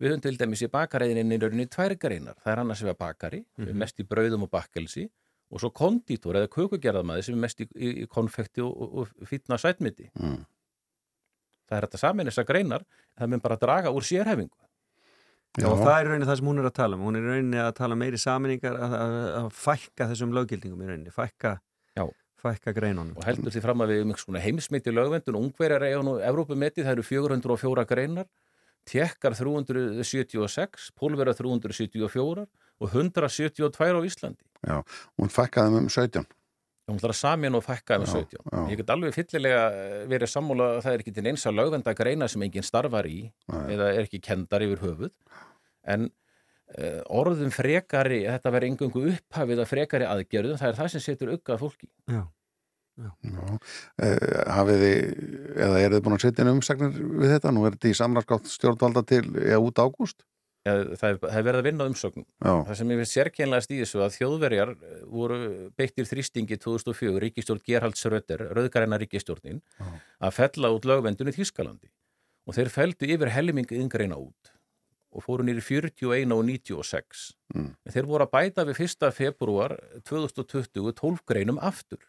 Við höfum til dæmis í bakaræðinni í rauninni tvær greinar. Það er annars vegar bakari, sem er mest í brauðum og bakkelsi og svo konditor eða kökugerðamaði sem er mest í, í, í konfekti og, og, og fýtna sætmiti. Mm. Það er þetta samin þessar greinar, það mun bara draga úr sérhæfingu. Já, og það er rauninni það sem hún er að tala um. Hún er í rauninni að tala um meiri saminningar að, að, að fækka þessum löggildingum í rauninni, fækka, Já. fækka greinunum. og heldur því fram að við um heimsmyndi lögvendun, ungverjar eiga nú Evrópumetið, það eru 404 greinar, tjekkar 376, pólverjar 374 og 172 á Íslandi. Já, hún fækkaði um 17. Hún ætlar að samin og fækka um Já, 17. já. Ég get alveg fyllilega verið sammála að það er ekki til eins að lögvenda greina sem enginn starfar í Nei. eða er ekki kendar yfir höfuð. En uh, orðum frekari, þetta verður engungu upphafið að frekari aðgerðum, það er það sem setur uggað fólki. Já. Já. Eh, hafið þið, eða eru þið búin að setja inn umsagnir við þetta? Nú er þetta í samræðskátt stjórnvalda til, já, út ágúst? Ja, það, er verið að vinna á umsögnum. Það sem ég finnst sérkennlega í þessu að þjóðverjar eh, voru beittir þrýstingi 2004, ríkistjórn Gerhalds Rötter, rauðgaræna ríkistjórnin, Já. að fella út lögvendun í Þýskalandi. Og þeir feldu yfir helmingi yngreina út og fóru nýri 41 og 96. Mm. Þeir voru að bæta við 1. februar 2020 12 greinum aftur.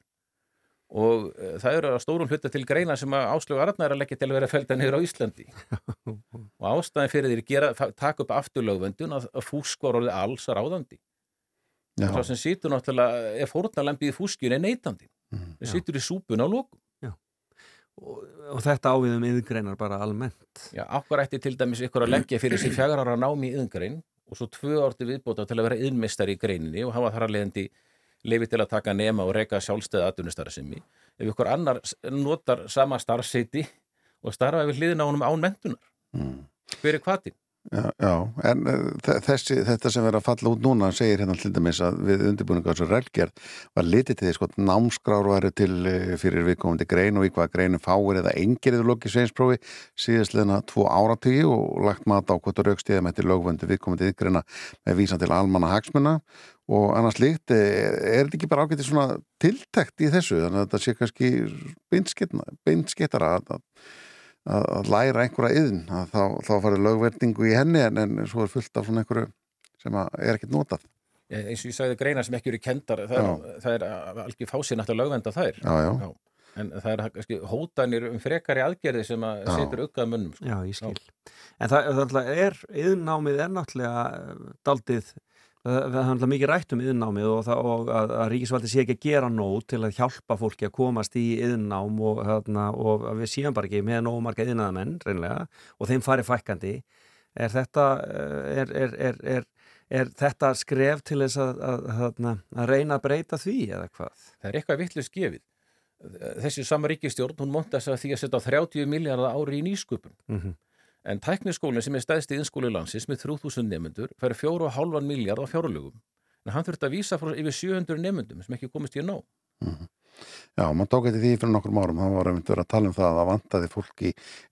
Og uh, það eru að stórum hluta til greina sem að áslögu Arnar er að leggja til að vera felda niður á Íslandi. og ástæðin fyrir því að gera, taka upp afturlögvendun að, að fúsk var orðið alls ráðandi. já, Svo sem situr náttúrulega, er fórnalembið í fúskjun er neytandi. Mm. Það situr í súpun á lokum. Og, og þetta ávið um yðgreinar bara almennt. Já, ákvar ætti til dæmis ykkur að leggja fyrir sér fjagar ára námi í yðngrein og svo tvö orti viðbóta til að vera yðnmestar í greininni og hafa þar að leiðandi lefi til að taka nema og reyka sjálfstæða atvinnustara sinni. Ef ykkur annar notar sama starfseiti og starfa við hliðina á honum án mentunar. mm. Hver er hvatin? Já, já, en eh, þe- þessi, þetta sem er að falla út núna segir hérna til dæmis að við undirbúninga þessu relgerð var litið til því sko námskrár væri til eh, fyrir viðkomandi grein og hvaða greinu fáir eða engirðu lokið sveinsprófi síðastleina tvo áratugi og lagt mat á hvort raukstíðum eftir lögvöndu viðkomandi yðgreina með vísan til almanna hagsmuna. Og annars líkt, er, er þetta ekki bara ágætið svona tiltekt í þessu? Þannig að þetta sé kannski beinskittara að, að, að, læra einhverja að þá, þá farið lögverningu í henni en, en svo er fullt af svona einhverju sem að er ekkert notað Eh, eins og ég sagði greinar sem ekki eru kendar það er, það er algjör fásinn að lögvenda þær Já, já. En það er kannski hótanir um frekari aðgerði sem að Já. setur uggað munnum sko. Já, ég skil. En það, það náttúrulega er, yðnámið er náttúrulega daldið, það er náttúrulega mikið rætt um yðnámið og, það, og að, að ríkisvaldi sé ekki að gera nóg til að hjálpa fólki að komast í yðnám og, þarna, og við séum bara ekki með nóg marga yðnaðamenn, reynlega, og þeim fari fækkandi. Er þetta, eh, er, er, er, er, er þetta skref til þess að, að, að, að reyna að breyta því eða hvað? Það er eitthvað vittlust gefið. Þessi sama ríkistjórn, hún monta þess að því að setja 30 miljardar ári í nýsköpun. Mhm. En tækniskólinn sem er stæðst í innskóli landsins með 3000 nemyndur fær 4,5 miljard á fjárlögum. En hann þurfti að vísa frá yfir 700 nemyndum sem ekki komist í ná. Já, mann tók eftir því fyrir nokkrum árum þá var einmitt verið að tala um það að það vantaði fólk í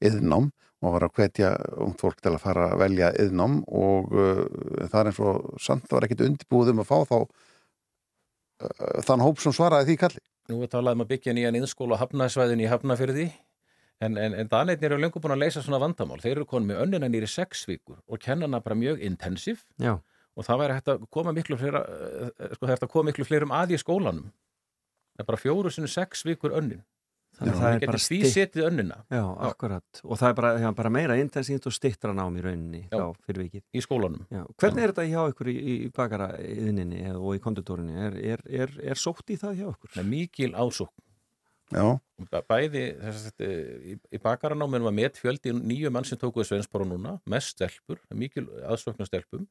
yðnám og var að hvetja ungt fólk til að fara að velja yðnám og uh, það er eins og samt var ekkit undirbúið um að fá þá uh, þann hóp sem svaraði því kalli Nú er talað um að byggja nýjan innskóla á hafnasvæðin í hafnafyrði en, en, en danetnir eru lengur búin að leysa svona vandamál. Þeir eru konið með önnina nýri sex vikur og kenna hana bara mjög intensiv Já. og það væri hægt að koma miklu fleira, eh, sko það er hægt að koma miklu fleirum að í skólanum. Það er bara fjóru sinni sex vikur önnin. Þannig að það það er er bara getið því setið önnina Já, akkurat. Og það er bara, já, bara meira intensínt og stittra nám í rauninni Já. þá fyrir vikið. í skólanum. Já. Hvernig er þetta hjá ykkur í, í bakara yðninni og í konditórinni? Er, er, er, er sótt í það hjá ykkur? Það Bæði þess að í, í bakaranáminu var met fjöldi nýju mann sem tókuðu sveinsbára núna, mest stelpur, mikil aðsókn á stelpum.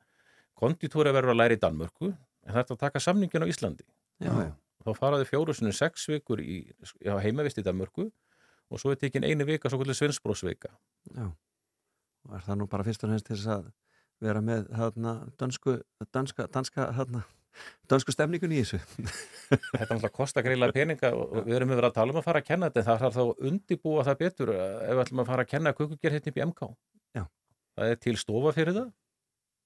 Konditóri verður að læra í Danmörku en það er að taka samningin á Íslandi. Já, já. Þá faraði fjóru sinni sex vikur í já, heimavist í Danmörku og svo er tekin einu vika svo kvöldi sveinsbrósvika. Já. Og er það nú bara fyrst og fremst til þess að vera með þarna dönsku, danska, danska, þarna, dönsku stemningun í þessu? Þetta náttúrulega kostar greiðlega peninga og og við erum við verið að tala um að fara að kenna þetta en það þarf þá undibúa það betur ef við ætlum að fara að kenna kukugerð hérna í MK. Já. Það er til stofa fyrir það.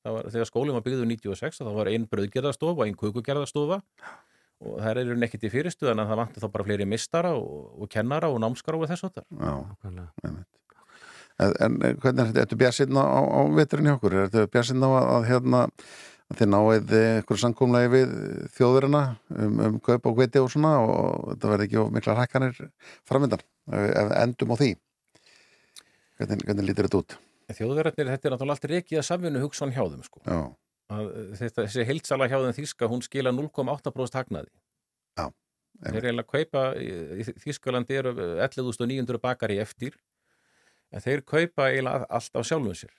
það var, þegar skólinn var byggður 96 þá var einn brauðgerðarstofa og einn kukugerðarstofa og það er ekkert í fyrirstuðan en það vantur þá bara fleiri mistara og, og kennara og námskara og þess að það. já Nákvæmlega. En, en hvernig er þetta, ertu bjarsinn á, á veturinn hjá okkur? Ertu bjarsinn á að, að hérna að þið náið eitthvað samkomlega við þjóðurina um, um kaup og hveti og svona og þetta verði ekki of mikla hækkanir framöndan, ef endum á því hvernig, hvernig lítur þetta út? Þjóðverðarnir, þetta er náttúrulega allt reikið að samvinnu hugsan hjá þeim sko. Að, eh, þetta, þessi heildsala hjá þeim þýska, hún skila 0,8% hagnaði. Já, Þeir eru eiginlega að kaupa, í, Þýskalandi eru 11.900 bakari eftir, en þeir kaupa eiginlega allt á sjálfum sér.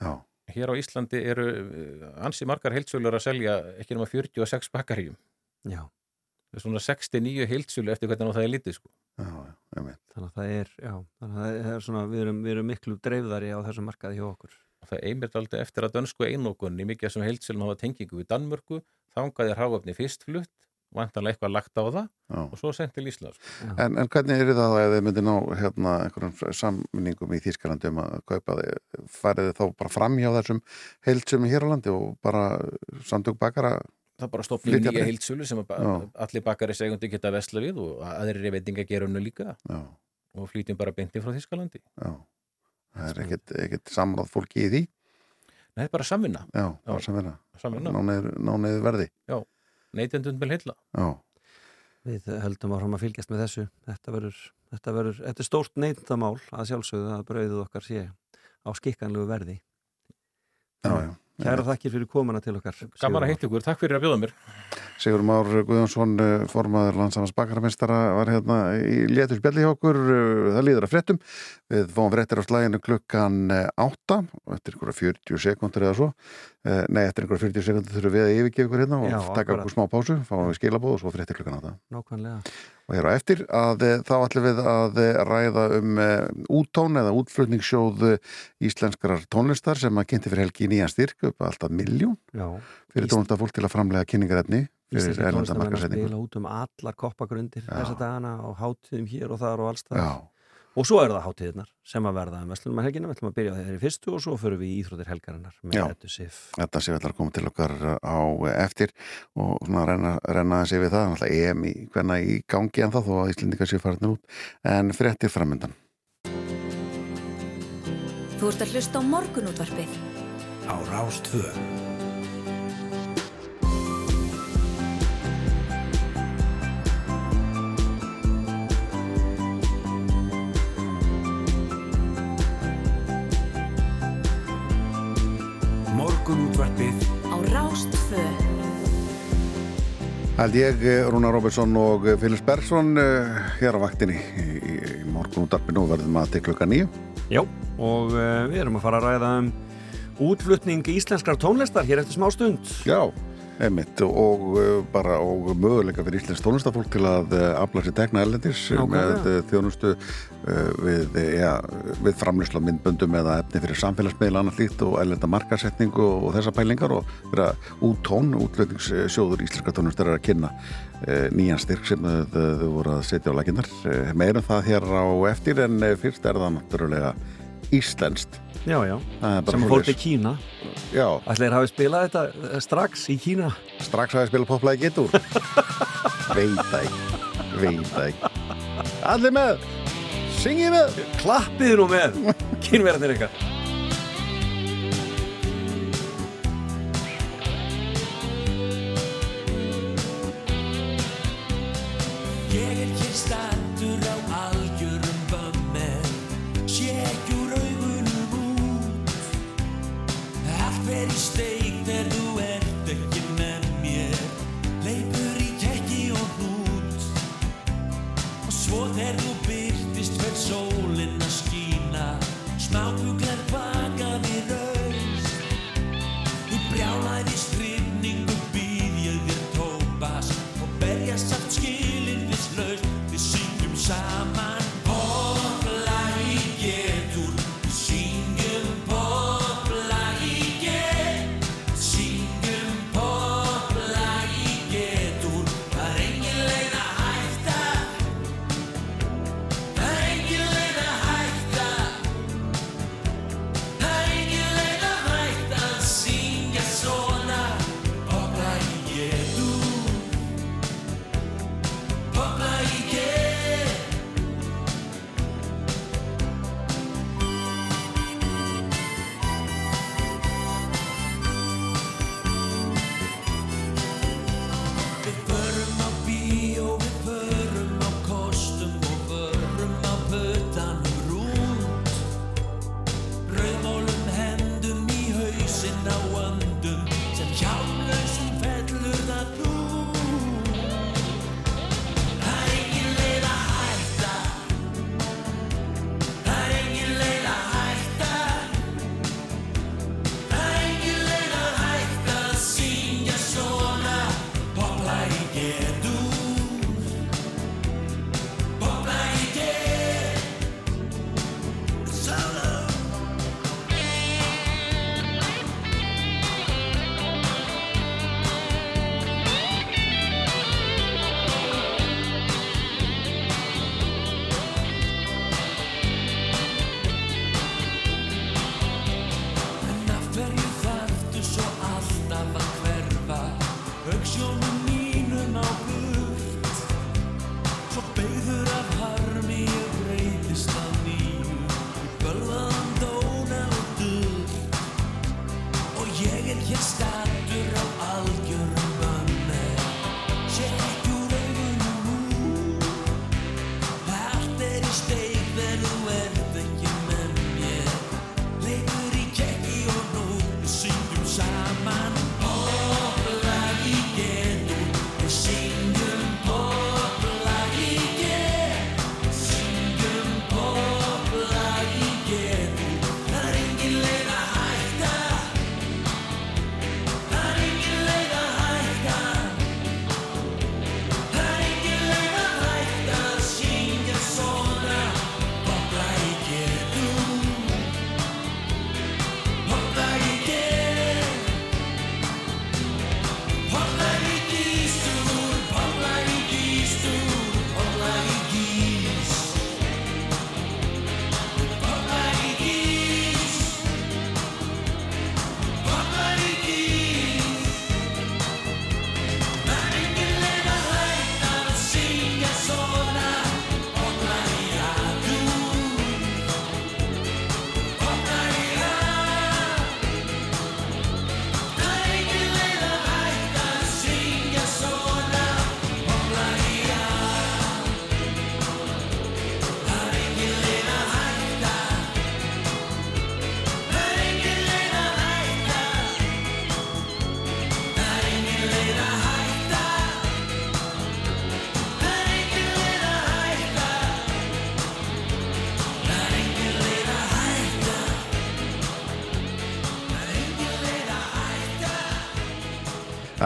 já, Hér á Íslandi eru eh, ansi margar heildsölur að selja ekki nema 46 bakaríum. Já. Það er svona 69 heildsölu eftir hvernig það er lítið sko. já, já, einmitt. Þannig að það er, já, þannig að það er svona, við erum, við erum miklu dreifðari á þessum markaði hjá okkur. Það einmitt aldrei eftir að dönsku einokunni mikið sem heildsölum hafa tengingu við Danmörku, þangaði ráöfni fyrst flutt, vantanlega eitthvað lagt á það Já. og svo sendt til Íslands. Sko. En, en hvernig er það ef þið myndir ná hérna, einhverjum samningum í Þýskalandi um að kaupa þið, farið þið þá bara fram hjá þessum heildsum hér á landi og bara samtök bakara Það er bara Flytja nýja heildsölu sem að Já. allir bakari segundi geta vesla við og aðrir veitinga gerunnu líka Já, og flytjum bara beinti frá Þýskalandi. já Það er ekkit samráð fólki í því Nei, það er bara samvinna, Já, vera samvinna. Nániður verði Neytendun vil heilla. Já, Við höldum áfram að fylgjast með þessu. Þetta verður, þetta verður, þetta er stórt neyndamál að sjálfsögðu að brauðið okkar sé á skikkanlegu verði. já, já Kæra þakkir fyrir komuna til okkar. Gaman að hitta ykkur, takk fyrir að bjóða mér. Sigur Már Guðjónsson, eh, formaður landsamans bakararmestara, var hérna í létur spjalli hjá okkur, eh, það líður að fréttum. Við fáum fréttir á slæginu klukkan 8 og eftir ykkur 40 sekundur eða svo. Eh, Nei, eftir ykkur 40 sekundur þurfum við að yfirgefa ykkur hérna og Já, taka okkur smá pásu, fáum við skilabóð og svo fréttir klukkan 8. Nákvæmlega. Og hér á eftir að eh, þá ætlum við að eh, ræða um úttón eða útflutningssjóð íslenskrar tónlistar sem að kynnti fyrir helgi nýjan styrk upp að alltaf miljón fyrir Ísl- tónlistafólk til að framlega kynningarefni fyrir Íslenski erlenda tónlistamenn að markasetningu. spila út um allar koppagrundir Já. þessa dagana og hátíðum hér og þar og allstað. Og svo eru það hátíðirnar sem að verða um Vestlunum að helgina. Við ætlum að byrja á þeirri fyrstu og svo förum við í Íþróttir helgarinnar með. Eddu Sif. þetta sé allar koma til okkar á eftir og svona renna, renna þessi við það, náttúrulega EM í, hvenna í gangi en það þó að Íslendingar séu farinir út en fréttir framöndan. Þú ert að hlusta á morgunútvarpið á Rástvö. Morgunútvarpið á Rástfö. Held ég, eh, Rúnar Robertson og eh, Filips Bergson uh, hér á vaktinni í, í, í morgun útarpinu og verðum að til klukka nýju. Já, og við erum að fara að ræða um útflutning íslenskar tónlistar hér eftir smá stund. Já, einmitt og uh, bara og möguleika fyrir íslensk tónlistafólk til að uh, afla sér tegna ellendis með uh, þjónustu við, ja, við framlýsla myndböndum eða efni fyrir samfélagsmiðla annað líkt og ellenda markasetningu og, þessa pælingar og vera úttón, útlöfningssjóður íslenska tónlistar er að kynna nýjan styrk sem uh, þau voru að setja á laginnar. Meirum það hér á eftir en fyrst er það náttúrulega íslenskt. Já, já, sem svoleiðis. til Kína. Já, Ætlir hafi spilað þetta eh, strax í Kína. strax að ég spila poplæði getur veit ekki veit ekki allir með, syngið með Klappið nú með, kynverðinir ykkar.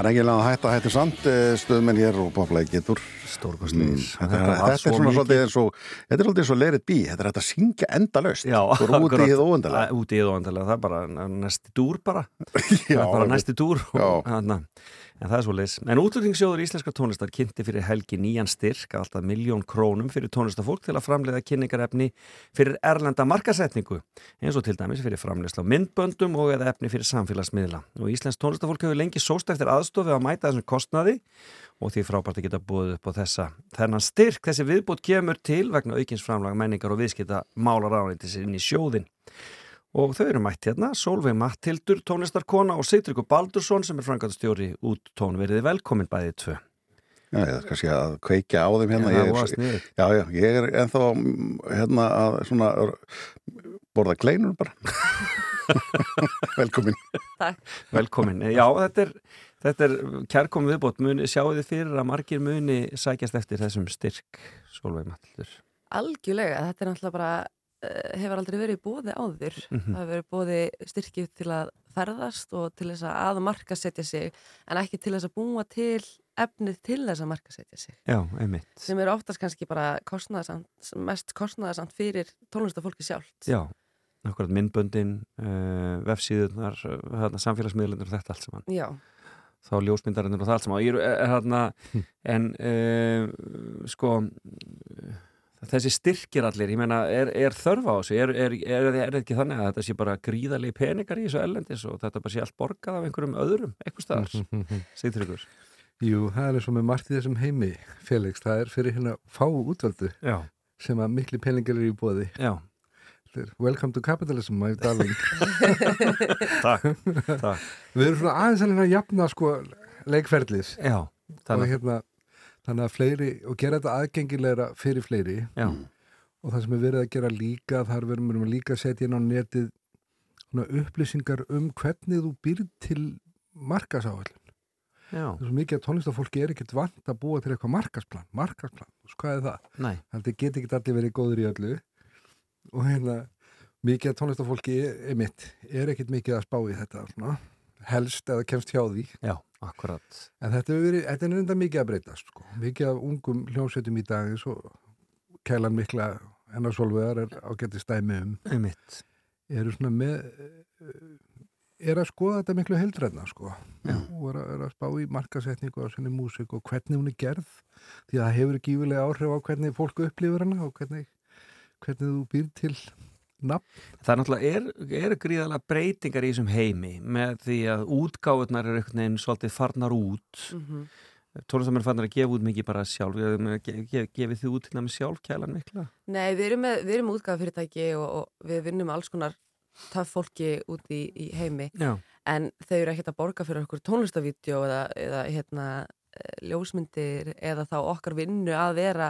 Er ekki að hætta að hætta samt eh, stöðmenn hér og poplæði getur Stórkostlegir. þetta, Þetta þetta, er svona svolítið eins og þetta er svolítið eins og lerið bí, þetta er hægt að syngja endalaust. Já, Svo er út í hið óendalega Æ, Út í hið óendalega, það er bara næsti dúr bara. Bara næsti dúr og, En það er svo leis En útlutningssjóður íslenskar tónlistar kynnti fyrir helgi nýjan styrk að alltaf miljón krónum fyrir tónlistafólk til að framleiða kynningarefni fyrir erlenda markasetningu eins og til dæmis fyrir framleiðsla myndböndum og eða efni fyrir samfélagsmiðla. Og íslensk tónlistafólk hefur lengi sóst eftir aðstofi að mæta þessum kostnaði og því frábært að geta búið upp á þessa þennan styrk. Þessi viðbútt kemur til vegna aukins framlag menningar og viðskipta málar og þau eru mætt hérna, Solveig Mattildur tónlistarkona og Sigtryggur Baldursson sem er frangatastjóri út tónveriði velkomin bæðið tvö. Já, ég er kannski að kveikja á þeim hérna. Já, ég, er, já, já, ég er ennþá mm, hérna að svona borða kleinur bara. Velkomin. Velkomin. Já, þetta er, þetta er kærkom viðbót, muni, sjáu þið fyrir að margir muni sækjast eftir þessum styrk Solveig Mattildur. Algjörlega, þetta er náttúrulega bara hefur aldrei verið bóði áður Mhm. það hefur verið bóði styrkið til að ferðast og til þess að markasetja sig en ekki til þess að búa til efnið til þess að markasetja sig Já, einmitt. sem eru oftast kannski bara kostnaðarsamt, mest kostnaðarsamt fyrir tónlistafólki sjálft Já, akkurat myndböndin, uh, vefsíðunar, uh, samfélagsmiðlunar og þetta allt saman. Já. Þá ljósmyndarinnir og það allt saman. Ég er, er hérna, en uh, sko, þessi styrkir allir, ég meina, er, er þörf á þessu? Er, er, er, er, er ekki þannig að þetta sé bara gríðarlegi peningar í þessu ellendis og þetta bara sé allt borgað af einhverjum öðrum, eitthvað staðar? Sigtryggur. Jú, það er eins og með margt í þessum heimi, Felix, það er fyrir hérna fáu útvöldu Já. sem að miklu peningar eru í bóði. Já. Welcome to capitalism, my darling. Takk, takk. Við erum svona aðeins að að jafna sko leikferðlis. Já, þannig að hérna, þannig að fleiri, og gera þetta aðgengilegra fyrir fleiri. Já. Og það sem er verið að gera líka, þar verðum við líka að setja inn á netið svona upplýsingar um hvernig þú býrð til markasáhaldin. Er svo mikið að tónlistafólki er ekkert vant að búa til eitthvað markasplan, markasplan, hvað er það? Nei. Það get ekki allir verið góður í öllu og hérna mikið að tónlistafólki er, er mitt, er ekkert mikið að spá í þetta svona, helst eða kemst hjá því. Já, akkurat. En þetta er, verið, þetta er reynda mikið að breytast, sko. mikið af ungum hljómsveitum í dag eins og kælan mikla hennar solvegar er ágætti stæmi um. Einmitt. Eru svona með, er að skoða þetta miklu heldræðna, sko. Já. Og er að, er að spá í markasetningu á sinni músík og hvernig hún er gerð. Því að það hefur gífulega áhrif á hvernig fólk upplifur hana og hvernig, hvernig þú býr til nafn. Það er náttúrulega, er, er gríðalega breytingar í þessum heimi með því að útgáðunar eru einhvern veginn svolítið farnar út mm Mhm. tónlistamenn farnar að gefa út mikið bara sjálf Ég meina, ge- ge- gefið þið út til námi sjálf kælan mikla Nei, við erum með, við erum útgáðafyrirtæki og, og við vinnum alls konar töff fólki út í, í heimi Já. en þau eru ekkert að borga fyrir okkur tónlistavídeó eða, eða hérna, eh, ljósmyndir eða þá okkar vinnu að vera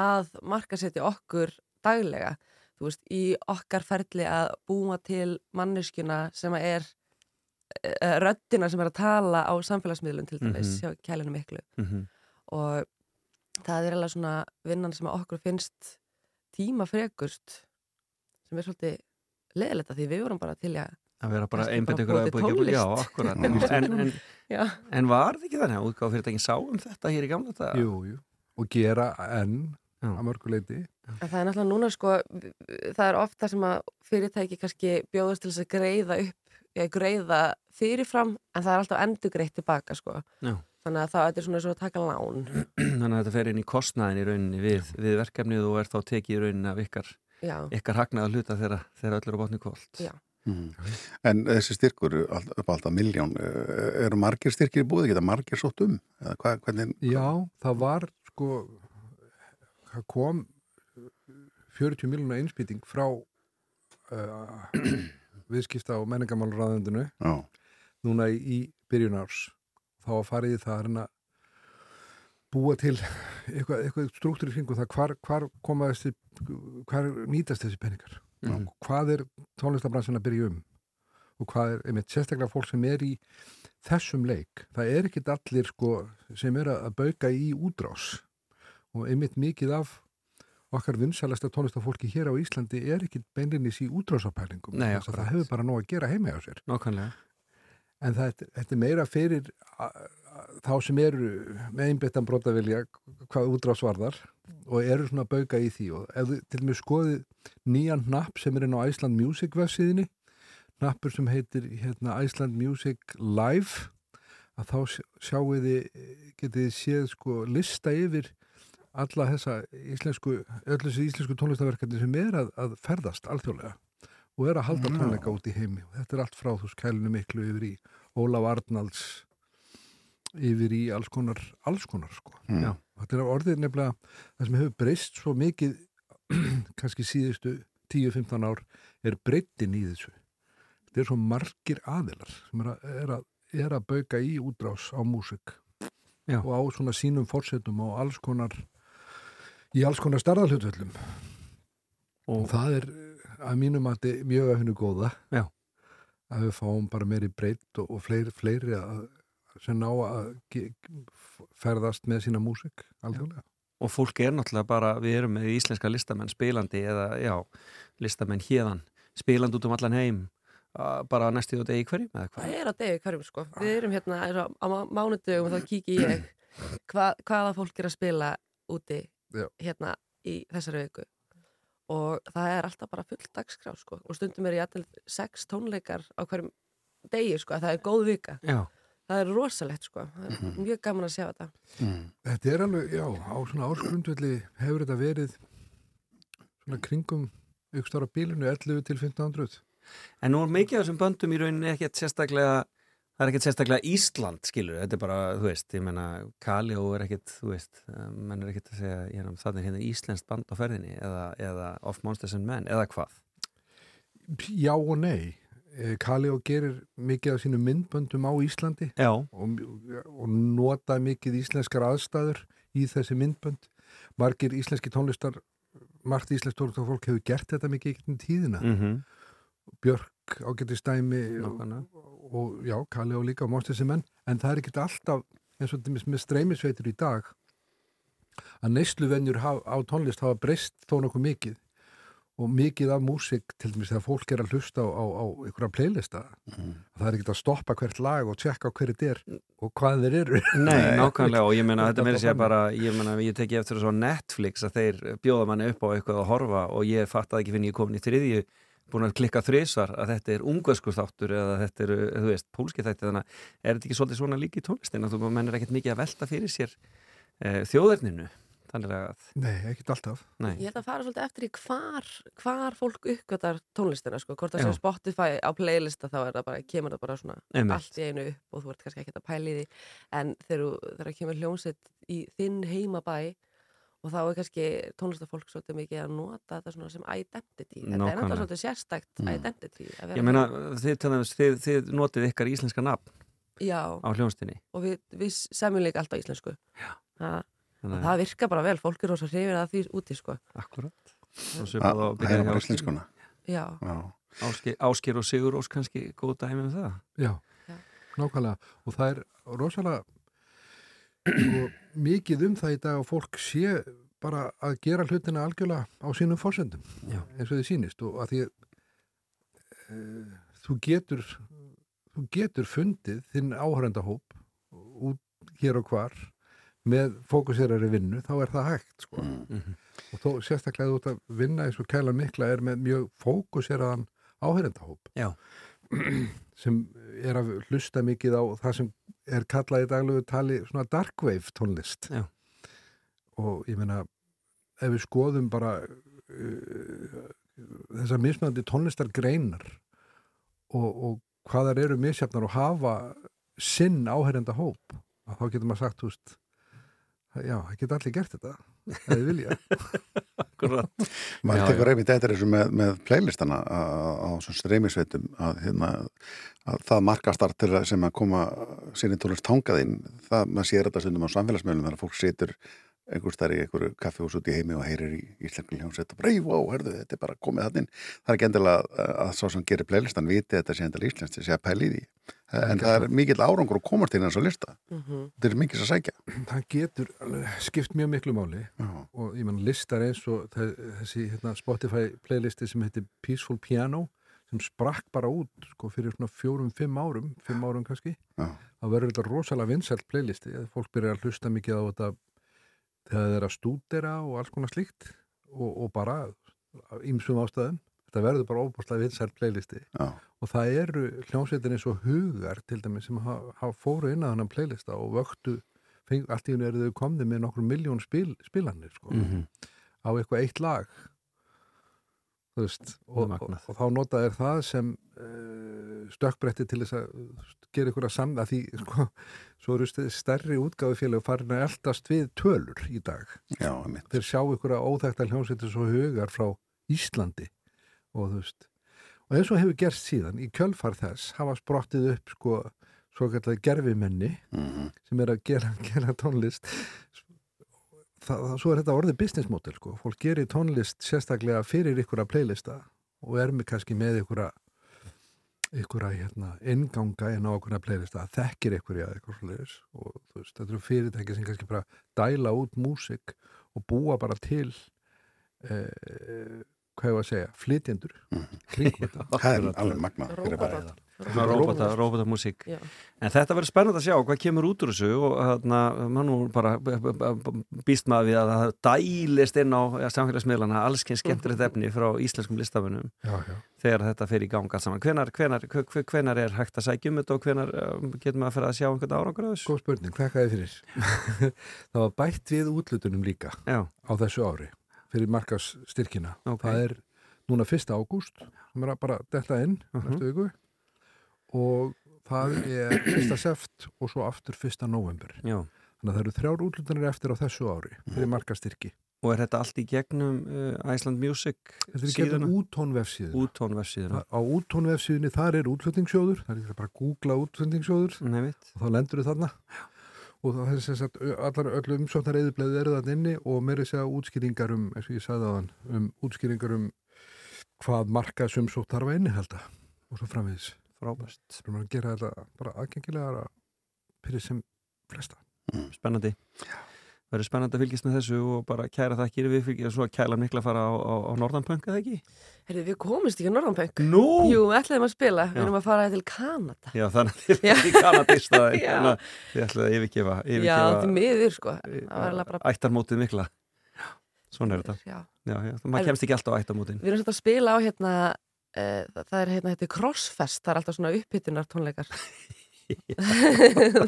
að markasetja okkur daglega þú veist, í okkar ferli að búa til manneskjuna sem er uh, röddina sem er að tala á samfélagsmiðlun til dæmis Mhm. hjá kælinu miklu Mhm. og það er alveg svona vinnan sem okkur finnst tíma frekust sem er svolítið leðilegt að því við vorum bara til að að vera bara einbætt ykkur að búið ekki Já, tónlist. akkurat en, en, en var það ekki þannig að útgáð fyrirtækin sá um þetta hér í gamla þetta? Jú, jú. Og gera enn að mörguleiti. En það er náttúrulega núna sko, það er ofta sem að fyrirtæki kannski bjóðast til þess að greiða upp, eða greiða fyrirfram, en það er alltaf endur greitt tilbaka sko. Já. Þannig að það þetta er svona svo að taka lán. Þannig að þetta fer inn í kostnaðin í rauninni við, við verkefnið og er þá tekið í rauninni af ykkar, ykkar hagnaða hluta þegar, þegar öll eru á botni kvöld. Mhm. En þessi styrkur upp á alltaf miljón, eh, eru margir styrkir í búið, geta margir sótt um? Eða hvað, hvernig? Já, það var sko, það kom 40 miljóna einspýting frá uh, viðskipta og menningamálraðundinu núna í, í byrjun árs. Þá var farið það að reyna búa til eitthvað, eitthvað struktúr í kringu það. Hvar, hvar koma þessi, hvar nýtast þessi peningar? Mhm. og hvað er tónlistabransin að byrja um? Og hvað er, einmitt, sérstaklega fólk sem er í þessum leik, það er ekkit allir sko sem er að bauka í útrás og einmitt mikið af okkar vinsælasta tónlistafólki hér á Íslandi er ekkit beinlinnis í útrásapælingum það hefur bara nóg að gera heima á sér. Nákvæmlega. En þetta, þetta er meira fyrir þá sem eru með einbyttan brotavilja hvað útrásvarðar og eru svona að bauka í því. Og ef þið til mig skoðið nýjan napp sem er inn á Iceland Music vefsíðinni nappur sem heitir hérna, Iceland Music Live að þá sj- sjáu þið getið séð sko lista yfir alla þessa íslensku öllu þessi íslensku tónlistaverkefni sem er að, að ferðast alþjóðlega og er að halda Já. tónleika út í heimi og þetta er allt frá þú skælinu miklu yfir í Ólaf Arnalds yfir í alls konar alls konar sko Mm. Já, þetta er orðið nefnilega það sem hefur breyst svo mikið kannski síðustu 10-15 ár er breyttin í þessu þetta er svo margir aðilar sem er að, er að, er að bauka í útrás á músik Já. og á svona sínum fórsetum og alls konar í alls konar starðalhutvöllum og, það er að mínum að þetta mjög að hennu góða Já. að við fáum bara meiri breytt og, og fleiri, fleiri að, sem ná að ge- ferðast með sína músik alþjóðlega og fólk er náttúrulega bara, við erum með íslenska listamenn spilandi eða, já, listamenn hérðan, spilandi út um allan heim bara næstu og degi hverjum eða hvað? Það er á degi hverjum sko. Við erum hérna á má- mánudögum og þá kíki ég hva, hvaða fólk er að spila úti Já. hérna í þessari viku og það er alltaf bara full dagskrá sko. og stundum er ég alltaf sex tónleikar á hverjum degi sko. það er góð vika Já. það er rosalegt sko. það er Mhm. mjög gaman að sjá þetta Þetta er alveg, já, á svona ársgrundvelli hefur þetta verið svona kringum ykkur ára bílinu 11 til 1500 En nú er mikið af þessum böndum í rauninni ekkert sérstaklega það er ekkert sérstaklega Ísland, skilur þetta er bara, þú veist, ég menna Kaljó er ekkert, þú veist, um, menn er ekkert að segja ég meina, það er hérna Íslenskt band á ferðinni eða, eða Of Monsters and Men, eða hvað? Já og nei. Eh, Kaleo gerir mikið af sínum myndböndum á Íslandi og, og nota mikið íslenskar aðstæður í þessi myndbönd. Margir íslenski tónlistar margt íslensk tónlistar fólk hefur gert þetta mikið í gegnum tíðina. Mhm. Björk ágætti stæmi og, og já, Kaleo líka og Monsters and Men en það er ekkert alltaf eins og með streymisveitur í dag að neysluvenjur á tónlist hafa breyst þó nokkuð mikið. Og mikið af músík til dæmis þegar fólk er að hlusta á, á, á einhverja playlista það er ekkert að stoppa hvert lag og tjekka hverju þetta er og hvað þeir eru. Nei, nákvæmlega og ég meina þetta meira segja þannig. bara ég meina ég teki eftir þessu á Netflix að þeir bjóða manni upp á eitthvað að horfa og ég fatt að ekki finn ég komin í þriðju búin að klikka þrísvar að þetta er ungverskur þáttur eða þetta eru, þú veist, pólski þætti þannig að er þetta ekki svolítið svona líki í tónlistin að þú menn er ekkert mikið að velta fyrir sér e, þjóðerninu þannig að Nei, ekkert alltaf. Nei. Ég ætla að fara svolítið eftir í hvar, hvar fólk uppgötar tónlistina, sko, hvort það sé Spotify á playlista þá er það bara, kemur það bara svona Einmitt. allt í einu upp og þú ert kannski ekkert að pæla í því. En þegar, þú- þegar kemur hljómsett í þinn heimabæ og þá er kannski tónlistafólk svolítið mikið að nota þetta svona sem identity. Þetta er Nákvæmlega. náttúrulega svolítið sérstækt Mm. identity að vera ég meina þið, þið, þið, þið notið ykkar íslenska nafn Já, á hljónstinni og við, við semjum líka alltaf íslensku. Það, að- það virkar bara vel, fólk er hrifin að því úti, sko. Akkurat Og Að svipað á að byrja heyra hjá bara íslenskuna. Já, Já. Ásker, Ásker og Sigur Ós kannski góð dæmi með það. Já, nákvæmlega. Og það er rosalega mikið um það í dag að fólk sé bara að gera hlutina algjörlega á sínum fórsendum Já. eins og þið sýnist og að því e, þú getur þú getur fundið þinn áhörendahóp út hér og hvar með fókuserari vinnu, þá er það hægt sko. Mhm. og þó sérstaklega út að vinna eins og kæla mikla er með mjög fókuseraðan áhörendahóp Já. sem er að hlusta mikið á það sem er kallað í daglegu tali svona dark wave tónlist Já. og ég meina ef við skoðum bara uh, þessar mismöndi tónlistargreinar og, og hvað þar eru misjafnar og hafa sinn áherenda hóp þá getur maður sagt, þú veist já, það geta allir gert þetta ef þið vilja maður tekur já. einmitt eftir þessu með, með playlistana á, á svona streymisveitum að, hérna, að það markastar til að sem að koma sinni tónlist tangaðinn, það maður sér þetta stundum á samfélagsmeilum þar að fólk situr einhver starf í einhverju kaffihús út í heimi og heyrir í íslengu hljómsveit og bara, ei, wow, herðu, þetta er bara komið þannig það er ekki endilega að, að sá sem gerir playlistan viti þetta sé endilega íslenskt, það sé að pæli í því en það er mikill árangur að komast inn eins og lista Mhm. þetta er mikið að sækja það getur alveg skipt mjög miklu máli Já. og ég menn listar eins og þe- þessi hérna, Spotify playlisti sem heitir Peaceful Piano sem sprakk bara út sko, fyrir svona fjórum, fimm árum fimm árum kannski Já. þá verður þetta rosalega vinsælt playlisti að fólk byrjar að hlusta mikið á þetta þegar þeir eru að stúdera og alls konar slíkt og, og bara af ýmsum ástæðum þetta verður bara óbúrslega vinsælt playlisti Já. og það eru hljómsveitin eins og hugar til dæmis sem hafa ha fóru inn að þannig playlista og vöktu feng, allt í hennu eru þau komni með nokkur miljón spil, spilanir sko, Mhm. á eitthvað eitt lag veist og, og, og þá nota er það sem uh, stökkbretti til þess að gera ykkur að samna því sko, svo eru st- stærri útgáfufélag farin að eldast við tölur í dag Já, mitt. þeir sjá ykkur að óþægta hljómsveitir svo hugar frá Íslandi og þú veist og eins og hefur gerst síðan í kjölfar þess hafa sprottið upp sko svo kallar gerfimenni Mhm. sem er að gera, gera tónlist það, það, svo er þetta orðið business model sko, fólk gerir tónlist sérstaklega fyrir ykkur að playlista og er með kannski með ykkur að ykkur að hérna, inganga inn á okkur að playlista, þekkir ykkur í að eitthvað svoleiðis og veist, þetta eru fyrirtæki sem kannski bara dæla út músik og búa bara til eh, hvað ég var að segja, flytjendur kringum þetta Mhm. Það er alveg magnað fyrir bara Róbótar. Róbota, róbota músík. En þetta verður spennandi að sjá hvað kemur út úr þessu og hérna, mann nú bara býst maður við að það dælist inn á ja, samfélagsmiðlana allskinn skemmtilegt efni frá íslenskum listafunum Já, já. þegar þetta fer í gang allt saman. Hvenar, hvenar, hvenar, hvenar er hægt að sækja um þetta og hvenar um, getur maður að fara að sjá einhvern árangur af þessu? Góð spurning, þakka þið fyrir Það var bætt við útlutunum líka Já. á þessu ári fyrir markasstyrkina Ok. það er núna 1. ágúst sem er að bara detta inn Mhm. næstu viku og það er 1. seft og svo aftur 1. november Já. þannig að það eru þrjár útlutunir eftir á þessu ári fyrir markastyrki Og er þetta allt í gegnum uh, Iceland Music Þetta er gegnum Útón vefsíðuna. Útón vefsíðuna. Á Útón vefsíðunni þar er útflutningssjóður það er ekki bara að googla útflutningssjóður Nefnt. og þá lendur þið þarna. Og það er sem sagt allar öllu umsóknar eðubleið eru þarna inni og meiri segja útskýringar um, eins og ég sagði á hann um útskýringar um hvað markaðsumsótt þarf að innihalda og svo framvegis Frábært Svo maður að gera þetta bara aðgengilega fyrir sem flesta Spennandi Verður spennandi að fylgjast með þessu og bara kæra þakkir við fylgjast og svo að kæla mikla að fara á, á, á Norðanpönk eða ekki? Herðu, við komumst ekki á Norðanpönk. Nú? Jú, við ætlaðum að spila. Við Já. erum að fara til Kanada. Já, þannig að þið Já. er í kanadistæði Já. Þið ætlaði að yfirgefa, Já, yfirgefa því miður, sko. Það bara... ættarmótið mikla Svona er þetta Já. Já, já, maður kemst ekki alltaf á ættarmótin Við erum svolítið að spila á hérna, uh, það er hérna, þetta er Crossfest, það er alltaf svona upphittunar tónleikar.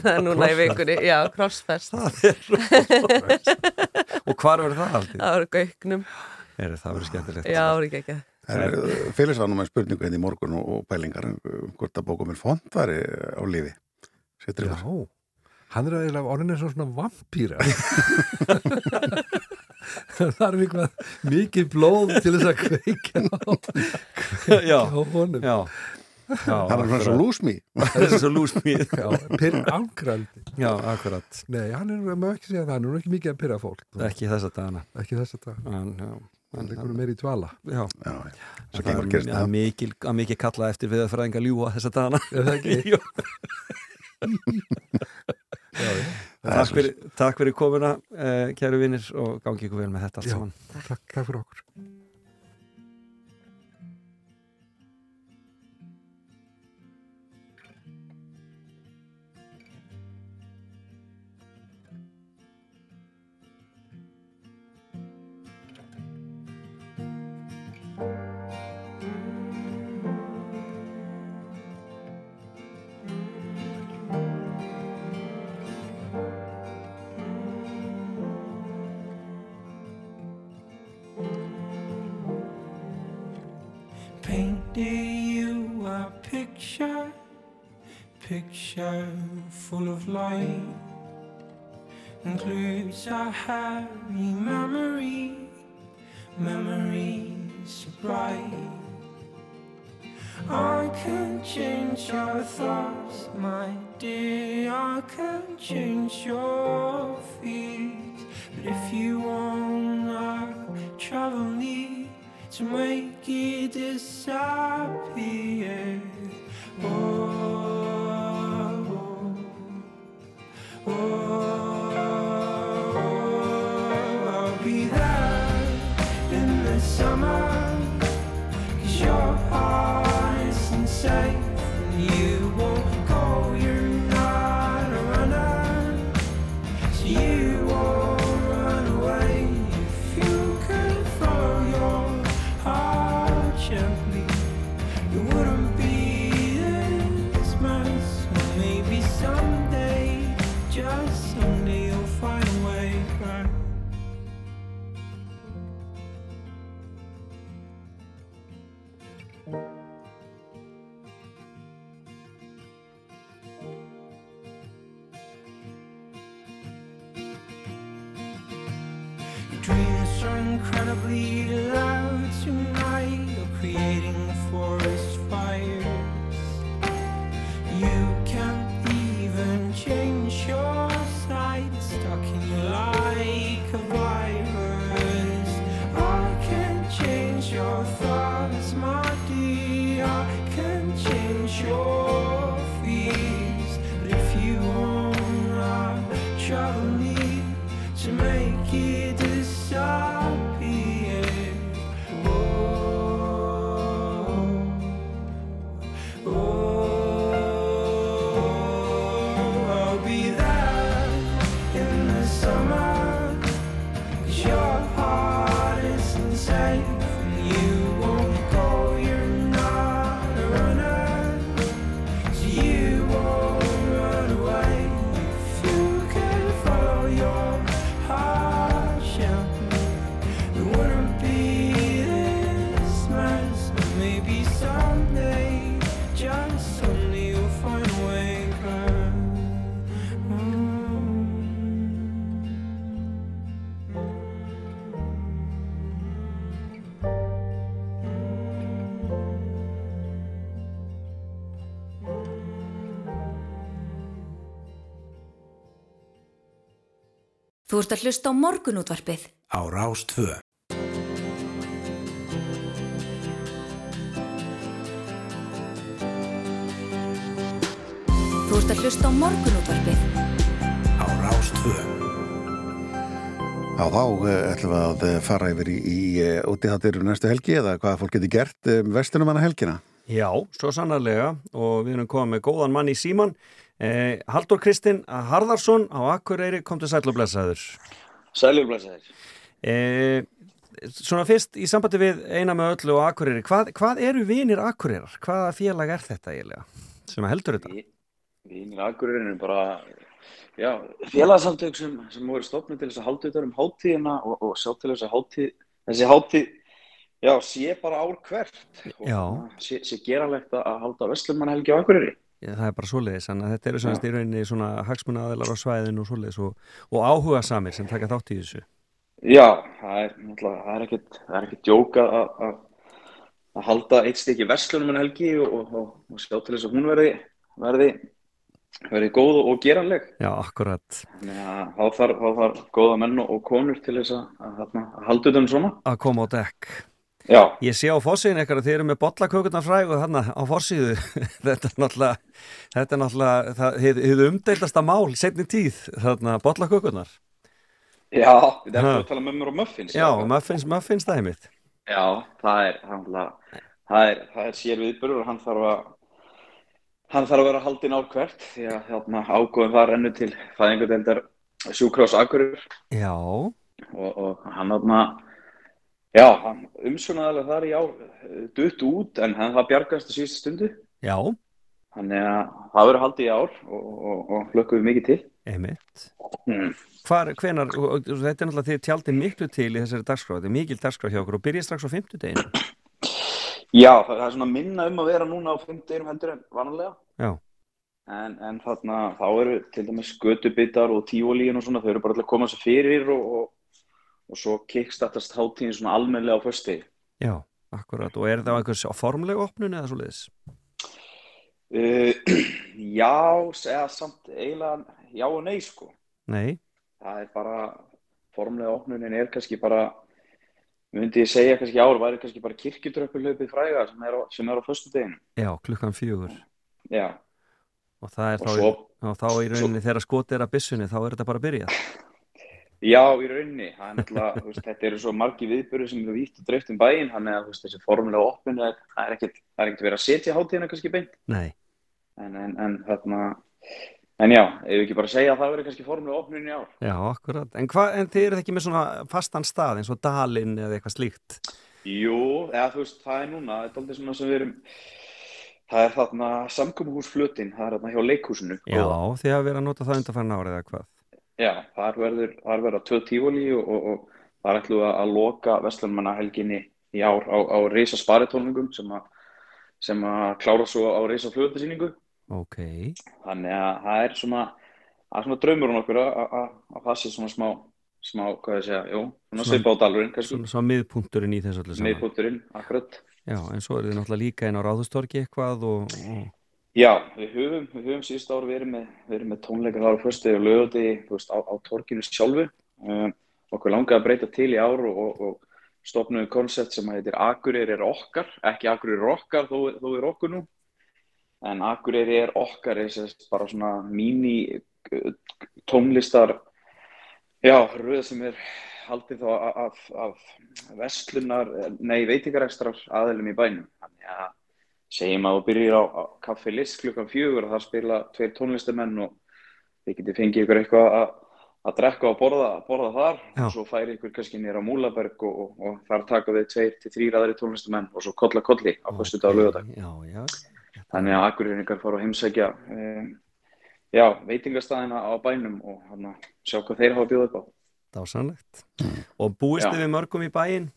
það er núna í vikunni, já, Crossfest. Það er Og hvar verður það aldrei? Það verður gauknum. Er það verður skemmtilegt Já, það verður ekki ekki. Félags var nú með spurningu hérna í morgun og, og pælingar um hvort að bókumil font væri á lífi Settur Já, hann er eiginlega orðin eins og svona vampýra það er mikið mikið blóð til þess að kveika á, Já, á honum. já. Já, Hann er svona svo lúsmi. Það er svo lúsmi. Já, pyrr ángrandi Já, akkurat. Nei, hann er, maður ekki það, hann er nú ekki mikið að pyrra fólk Ekki þessa dagana. Ekki þess að það En, já, Hann er einhverju meiri í dvala. Já, já, já. Það er gerist að það. mikil, að mikil kalla eftir við að fræðinga ljúa þessa dagana. Er það ekki? Jú. Já, já. Takk fyrir, takk fyrir komuna, uh, kæru vinnir og gangi ykkur vel með þetta allt saman. Takk, takk fyrir okkur picture, picture full of light. Includes a happy memory, memories so bright. I can change your thoughts, my dear. I can change your fears. But if you wanna travel me to make it disappear, oh, oh, oh, oh. Þú ert að hlusta á morgunútvarpið á Rástvö. Þú ert að hlusta á morgunútvarpið á Rástvö. Já, þá eh, ætlum við að eh, fara yfir í, í eh, útíðhattir næstu helgi eða hvað fólk getur gert um vestunum hana helgina. Já, svo sannarlega og við erum komið með góðan mann í síman eh, Haldur Kristinn Harðarsson á Akureyri, kom til sæl og blessaður Sælur blessaður eh, Svona fyrst í sambandi við eina með öllu og Akureyri hvað, hvað eru vinir Akureyrar? Hvaða félag er þetta eiginlega? Sem heldur þetta? Vínir Akureyrin er bara já, félagsamtök sem, sem voru stofnum til þess að halda utan um hátíðina og, og sjá til þess að hátíð, þessi hátíð já, sé bara ár hvert og sé, sé geranlegt að halda Vestlumannhelgi á Akureyri það er bara svoleiðis, þannig að þetta eru í rauninni svona hagsmuna aðeinar á svæðinu og svoleiðis og, og áhuga samir sem taka þátt í þessu. Já, það er það er ekkert, það er ekkert djóka að, að, halda eitt stykki verslunum en helgi og, og, og sjá til þess að hún verði, verði, verði góð og geranleg. Já, akkurat. Að þá þarf, þá þarf góða menn og, konur til þess að, að, að, halda utan um svona. Að koma á dekk. Já. Ég sé á fórsíðin eitthvað að þið eru með bollakökurnar frægu þarna á fórsíðu. þetta er náttúrulega, þetta er náttúrulega, það hefur umdeildasta mál í setni tíð, þarna bollakökurnar. Já, erum Ha. að tala um mömmur og muffins. Já, muffins, muffins. Já, það er, það er, það er, það er sér viðburður og hann þarf að, hann þarf að vera haldinn ár hvert því að hérna, ágóðum það rennu til fæðingadeildar sjúkrás Akurur Já. og, og hann þarna, já, hann umsjónaðalega þar ár eh, dutt út en hann það bjargast á síðustu stundu. Já. Þannig að það verður haldið í ár og, og, og hlökkum við mikið til. Einmitt. Mm. Hvar, hvenar, og, þetta er náttúrulega því tjaldið miklu til í þessari dagskrá, þetta er mikil dagskrá hjá okkur og byrja strax á fimmtudeginu. Já, það, það er svona minna um að vera núna á 50 heldur en vanalega. Já. En, en þarna, þá eru til dæmis skötubitar og tíolíin og svona, þau eru bara til að koma sér fyrir og, og, og svo kickstartast hátíðin svona almennlega á fösti. Já, akkurat. Og er það einhvers á formlegu opnun eða svo leiðis? Uh, já, eða samt eiginlega já og nei sko. Nei. Það er bara, formlega opnunin er kannski bara, myndi ég segja kannski ár, væri kannski bara kirkjutröppulöpið fræga sem er á, sem er á föstudeginu. Já, klukkan fjögur. Já. Og það er Og þá, svo- í, þá í rauninni þegar skotið er að byssunni, þá er þetta bara að byrja. Já, í er náttúrulega, þú veist, þetta eru svo margi viðbyrður sem eru vítt og dreift um bæinn, að þú veist, þessi formulega er, það er ekkert, er verið að setja hátíðina kannski beint, Nei. en, en, en þarna, en já, ef við ekki bara segja að það verið kannski formulega opnun í ár. Já, akkurat. En, hva, en þið eru ekki með svona fastan stað eins og dalinn eða eitthvað slíkt? Jú, eða þú veist, það er núna, það er aldrei svona sem við erum, það er þarna samkomuhúsflutin, það er þarna hjá leikhúsinu. Já, þið hafa verið að nota það undanfærin árið eða hvað? Já, þar verður, þar verða tvö tífóli og, og, og þar ætlum við að loka Vestlunmannahelginni í ár á, á reysa sparitónlingum sem, að- sem að klára svo á reysa flugöldasýningu. Ok. Þannig að það er svona, það er svona draumur um okkur að, að, að það sé svona smá, smá, hvað ég segja, jú, svona svipa á dalurinn, kannski. Svona, svona miðpunkturinn í þessu öllu saman. Miðpunkturinn, akkurat. Já, en svo er þið náttúrulega líka inn á Ráðustorgi eitthvað og, og Já, við höfum, við höfum síðust ár verið með, verið með tónleika þar á fyrstu og lögati, á, á torkinu sjálfu. Um, okkur langaði að breyta til í ár og, og, og stopnum við koncept sem heitir Akureyri er okkar, ekki Akureyri er okkar þó, þó er okkur nú, en Akureyri er okkar er sérst bara svona mini uh, tónlistar, já, röð sem er haldið þá af, af, af vestlunar, nei, veitingarekstrar aðilum í bænum. Þannig að segjum að þú byrjir á, á kaffi list klukkan fjögur og það spila tveir tónlistamenn og þið getið fengið ykkur eitthvað að, að drekka og borða, borða þar Já. og svo færi ykkur kannski nýra á Múlaberg og, og, og þar taka við tveir til þrýr aðri tónlistamenn og svo kolla kolli á fyrstu dag og lögadag. Þannig að akkurýringar fara að heimsækja um, já, veitingastæðina á bænum og hann að sjá hvað þeir hafa að bjóða upp á. dásanlegt. Og búist þið við mörgum í bæinn?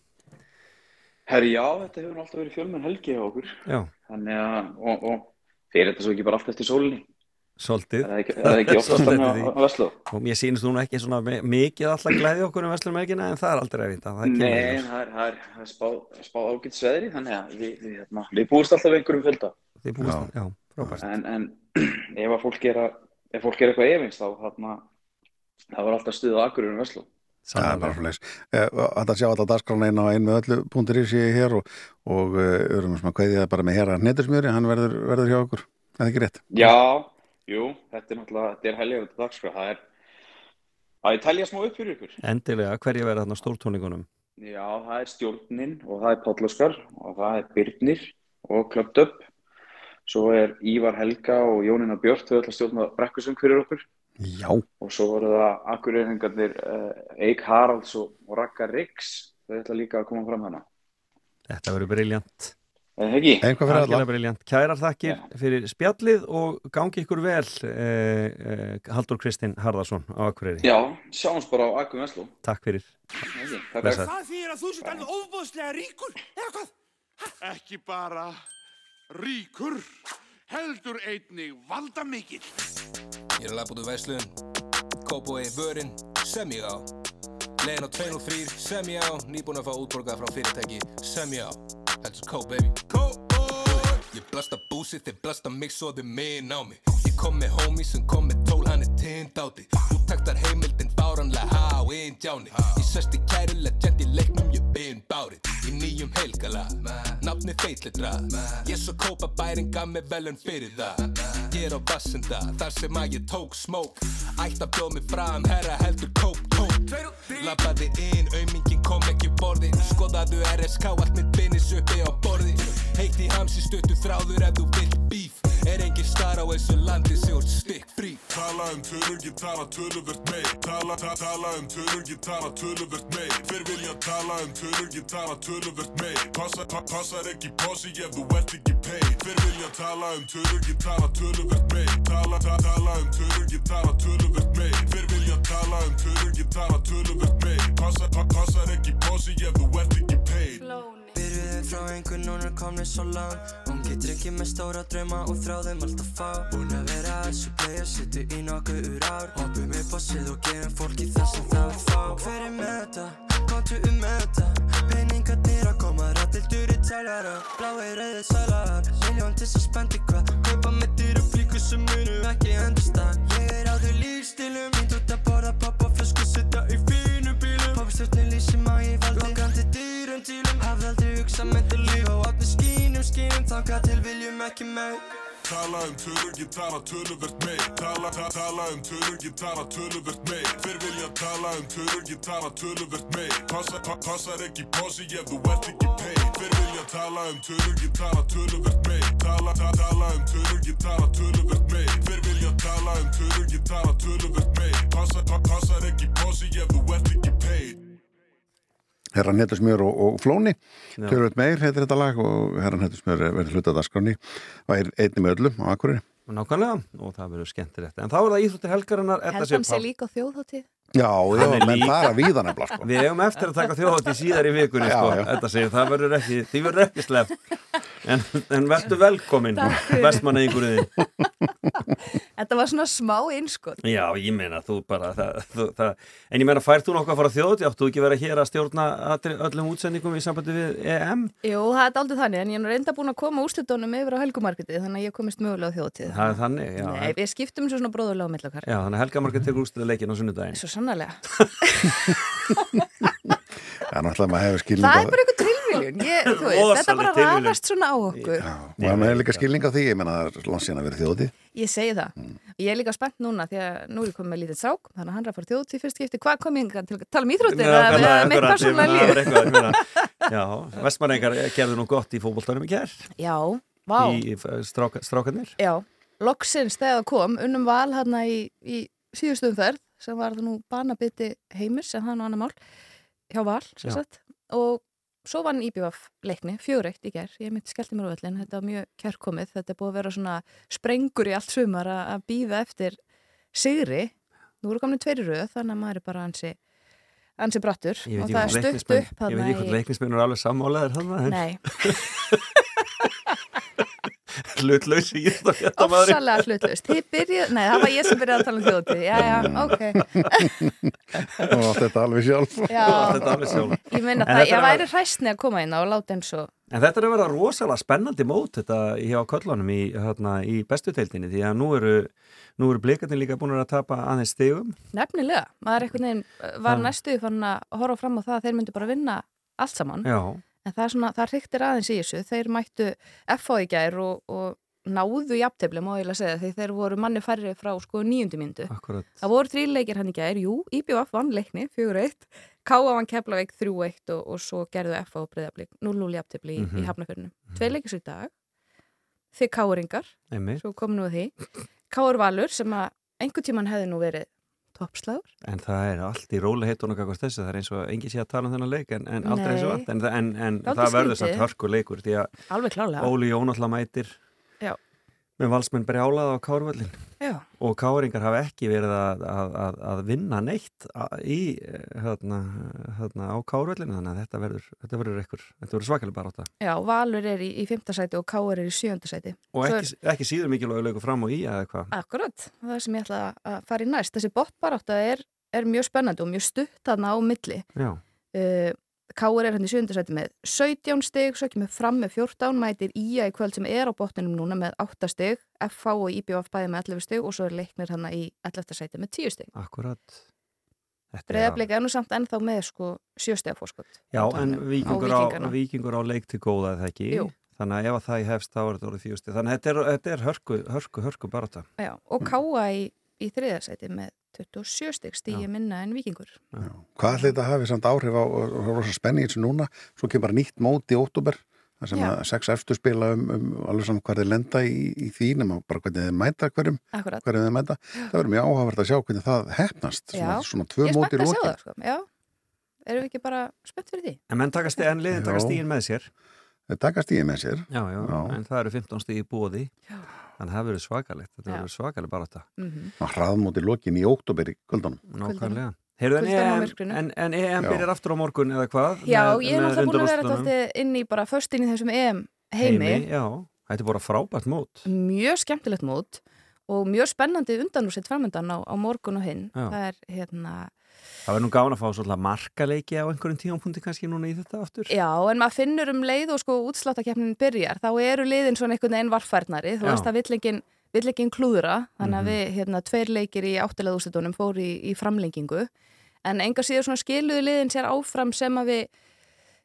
Herri, já, þetta hefur nú alltaf verið fjölmenn helgi á okkur. Já. Þannig að, og, og fyrir þetta svo ekki bara allt eftir sólinni. Svolítið. Er það ekki- er það ekki oftast þannig á- á Versló? Og mér sýnist þú nú ekki svona mi- mikið alltaf glæði okkur um Vestlumhelgina en það er aldrei að vita. Það kemur í Nei, það er, það er, það er spáð spá ágætt sveðri, þannig að við, við, hérna, við búist alltaf einhverjum fjölda. Þið búist, já, frábært. En, en ef að fólk er, að, ef fólk er eitthvað efins, þá þarna, það var alltaf stuð á akkurinn Vestló. Það er bara fyrir leys. Þetta sjá alltaf dagskrána inn á einn með öllu punktur í sig hér og, og uh, erum svona kveðið það bara með herra hnetursmjöri, hann verður, verður hjá okkur. Það er ekki rétt. Já, jú, þetta er náttúrulega, þetta er helgjörðu dagskrá, það er, að ég telja smá upp fyrir ykkur. Endilega, hverju verða þarna stórtóningunum? Já, það er stjórnin og það er Páll Óskar og það er Birnir og Klöpt upp. Svo er Ívar Helga og Jónína Björk, þau ætla að stjórna brekkusöng fyrir okkur. Já. Og svo voru það akkureyringarnir uh, Eik Haralds og, Ragga Riggs, þau ætla líka að koma fram hana. Þetta verður briljant. Briljant. Kærar þakkir fyrir spjallið og gangi ykkur vel, eh, eh, Haldur Kristinn Harðarsson á Akureyri. Já, sjáumst bara á Akkum Veslu. Takk fyrir. Það þýðir að þú sért alveg ofbúðslega ríkur, eða hvað? Ekki bara ríkur, heldur einnig valdamikill. Ég er að lafa út úr Væslun, Kópói, Vörinn, sem ég á. Legin á 203, sem ég á, nýbúin að fá útborgað frá fyrirtæki, sem ég á. Þetta er Kó, baby. Kópói! Ég blasta búsið, þeir blasta mig svo þeir minn á mig. Ég kom með homie sem kom með tól, hann er tind áti. Þú taktar heimildin fáranlega há, einn djáni. Ég sest í kæru legend í leiknum, ég byrn bárið. Í nýjum heilgala, nafni feitlitra. Ég svo kópa bæring gaf mig velun fyrir það. Ég er á vassenda, þar sem að ég tók smók. Ætt að bjóð mig fram, herra heldur kók, kók. Lappaði inn, aumingin kom ekki borði. Skoðaðu RSK, allt mitt binnis uppi á borði. Heitt í hamsi stuttu þráður ef þú vilt bíf. Er engin star á þessu landi sem úr stikk frí. Tala um tölur, ég tala töluvert meir. Tala, ta, tala um tölur, ég tala töluvert meir. Hver vilja tala um tölur, ég tala töluvert meir. Passa, pa, passar ekki posi ef þú ert ekki paid. Hver vilja tala um tölur, ég tala töluvert meir. Tala, ta, tala um tölur, ég tala töluvert meir. Hver vilja tala um tölur, ég tala töluvert meir. Passa, pa, passar ekki posi ef þú ert ekki paid. Byrjuði frá einhvern hún er komin svo langt Hún getur ekki með stóra drauma og þráðum alltaf fá Búin að vera að þessu playa, sittu í nokkuð ár Hoppum upp á svið og gefum fólki það sem það vil fá Hver er með þetta? Komdu um með þetta? Peningarnir að koma, rattildur í tæljara Blái rauði sælar, miljón til þess að spendi hvað Kaupa með dýru flíku sem munu ekki endast að Ég er á þau lífstilum, mín út að borða pappa flösku Sitta í fínu bílum, poppstjórnir lýsum að ég valdi Lokandi dýrum tílum, hafði aldrei hugsað með til líf Og átni skínum, skínum, þangað til viljum ekki meir Tala um tölur, ég tala töluvert meir Tala, ta, tala um tölur, ég tala töluvert meir Hver vilja tala um tölur, ég tala töluvert meir Passa, pa, Passar ekki posi ef þú ert ekki vilja tala um tölur, ég tala töluvert meir Tala, ta, tala um tölur, ég tala töluvert meir Hver vilja tala um tölur, ég tala töluvert meir Passa, pa, Passar ekki posi ef þú ert ekki paid Herra Netusmjör og, og Flóni. Tölvöld meir heitir þetta lag og Herra Netusmjör verður hlutað dagskráni og er einni með öllum á Akureyri Nákvæmlega, og það verður skemmtilegt. En þá er það íþróttir helgarinnar. Sif sé líka á Já, já, Hann er menn líka- fara víða nefnilega sko. Við eigum eftir að taka þjóðhátti síðar í vikunni Já, sko. já. Þetta segir, það verður ekki, því verður ekki slepp En, en verður velkomin. Vestmanneingurinn Þetta var svona smá innskot. Já, ég meina, þú bara það, þú, það, En ég meina, færð þú nokkuð að fara þjóðhátti Áttu þú ekki vera hér að stjórna öllum útsendingum í sambandi við EM Jú, það er aldrei þannig, en ég er reynda búin að koma úrslitunum yfir á helgumarketið, þannig að ég þjóðtíð. Það er já. Já, að náttúrulega maður hefur skilning Það er bara eitthvað tilviljun. Ég, þú veist, þetta bara tilviljun. rafast svona á okkur. maður hefur líka skilning á því, ég menna það er langt síðan að vera þjóði Ég segi það. Ég er líka spennt núna því að nú er ég komið með lítið sák, þannig að hann er að fara þjóðtíð fyrst skipti. Hvað kom ég hingað til að tala um íþróttir eða ég persónulega meina, það var líf? eitthvað, ég meina, Já, Vestmanneingar gerðu nú gott í fótboltanum í kær Já, vá. Í stráka, strákanir Já, loksins þegar það kom unnum val hérna í, í síðustum ferð sem var nú banabiti heimis en það er nú annar mál hjá val sem og svo vann IBF leikni, fjóreitt í ger ég myndi skellti mér á völlin, þetta var mjög kærkomið. Þetta er búið að vera svona sprengur í allt sumar að býða eftir sigri, nú eru komin tveiri röð þannig að maður er bara ansi ansi brattur. Og það er leiknismenn upp Ég veit ekki hvort í- leiknismenn eru alveg sammálaðir Nei, Hlutlaus í þetta maður ofsalega hlutlaust Þið byrjuð, nei það var ég sem byrjaði að tala um þjóðtíð Já, já, ok. Og allt þetta alveg sjálf. Já. Þetta alveg sjálf. Ég En það, ég er væri hræstni að koma inn á og láta eins og En þetta er að vera rosalega spennandi mót þetta hjá köllunum í, hérna, í bestu teildinni því að nú eru, nú eru blikarnir líka búin að tapa aðeins stigum. Nefnilega, maður einhvern veginn uh, var Það- næstuði fann að horfa fram á það að þeir myndu bara vinna allt saman. Já, en það er svona, það hryktir aðeins í þessu. Þeir mættu FH í gær og, og náðu jafntefli, má ég eiginlega segja því þeir voru manni færri frá sko nýjundu myndu akkurat það voru þrýleikir hann í gær, jú, IBF vann leikni 4-1, K.A. vann Keflavík 3-1 og, og svo gerðu FH og breyðablík 0-0 jafntefli í, Mhm. í hafnafjörnum tvei leikir svo í dag. Þið K.A.ringar einmitt. Svo komum nú því. K.A. Valur sem að einhver tíman hefði nú verið toppslagur En það er allt í róli heitunum kakvast þessu, það er eins og engi sé að tala um þennan leik en, en aldrei Nei. þessu vant en, en, en það verður samt hörku leikur því að. Óli Jón alltaf mætir Já. Með valsmenn brjálað á Kárvöllin Já. og Káringar hafa ekki verið að, að, að, að vinna neitt í eh, hérna, hérna á Kárvöllinu þannig að þetta verður, þetta verður, ekkur, þetta verður svakalega bara átta Já, Valur er í, í fymta sæti og Káur er í sjönda sæti. Og ekki, ekki síður mikilvæg leikur fram og í eða eitthvað Akkurat, það er sem ég ætla að fara í næst. Þessi botbarátta er, er mjög spennandi og mjög stutt þarna á milli. Já. uh, Káur er hann í sjönda sæti með 17 stig, svo kemur fram með 14 mætir Ía í kvöld sem er á botninum núna með 8 stig, FH og IBF bæði með 11 stig og svo er leiknir hann í 11. sæti með 10 stig Akkurat Þetta er er nú samt ennþá með sko 7 stiga fórskot Já, en vikingur á, Víkingana. vikingur á leik til góða eða ekki Jú. þannig að ef að það hefst þá er þetta orðið fjösti þannig að þetta er, þetta er hörku, hörku, hörku barata Já, og Káa í, í þriða sæti með 27 stig stíi minna en vikingur Hvað ætli þetta hafi samt áhrif á, og það var svo spenning eins og núna, svo kemur bara nýtt mót í óttúber, þar sem Já. að sex eftir spila um, um alveg saman hvað þeir lenda í, í því, nema bara hvernig þeir mæta hverjum, Akkurat. hverjum þeir mæta. Það verður mjög áhugavert að sjá hvernig það hefnast, svona, Já, svona tvö mót í spennt að sjá lokin. það sko. Já, erum við ekki bara spennt fyrir því? En menn taka stíðin, liðin taka Já. stíðin með sér Þeir taka stíðin með sér. Já, já, en það eru 15 stíð í búði þannig að það verður svakalegt þetta verður svakaleg barata Mhm. Og hraðmót í lokin í óttúber í kvöldunum. Nákvæmlega Heyrðu, en, en, en EM Já. byrjar aftur á morgun eða hvað? Já, Með- ég er náttúrulega búin að vera þetta inn í bara först inn í þessum EM heimi. Já, þetta er bara frábært mót Mjög skemmtilegt mót og mjög spennandi undanúsitt framöndan á, á morgun og hinn. Já. Það er hérna, Það verður nú gáðan að fá svolítið markaleiki á einhverjum tímapunkti kannski núna í þetta aftur já, en maður finnur um leið og sko útsláttakefnin byrjar, þá eru liðin svona einhvern veginn varfærnari, þú Já. veist að vill engin klúðra, þannig að Mhm. við, hérna, tveir leikir í áttilega úrslitunum fóru í, í framlengingu, en enga síður svona skiluðu liðin sér áfram sem að við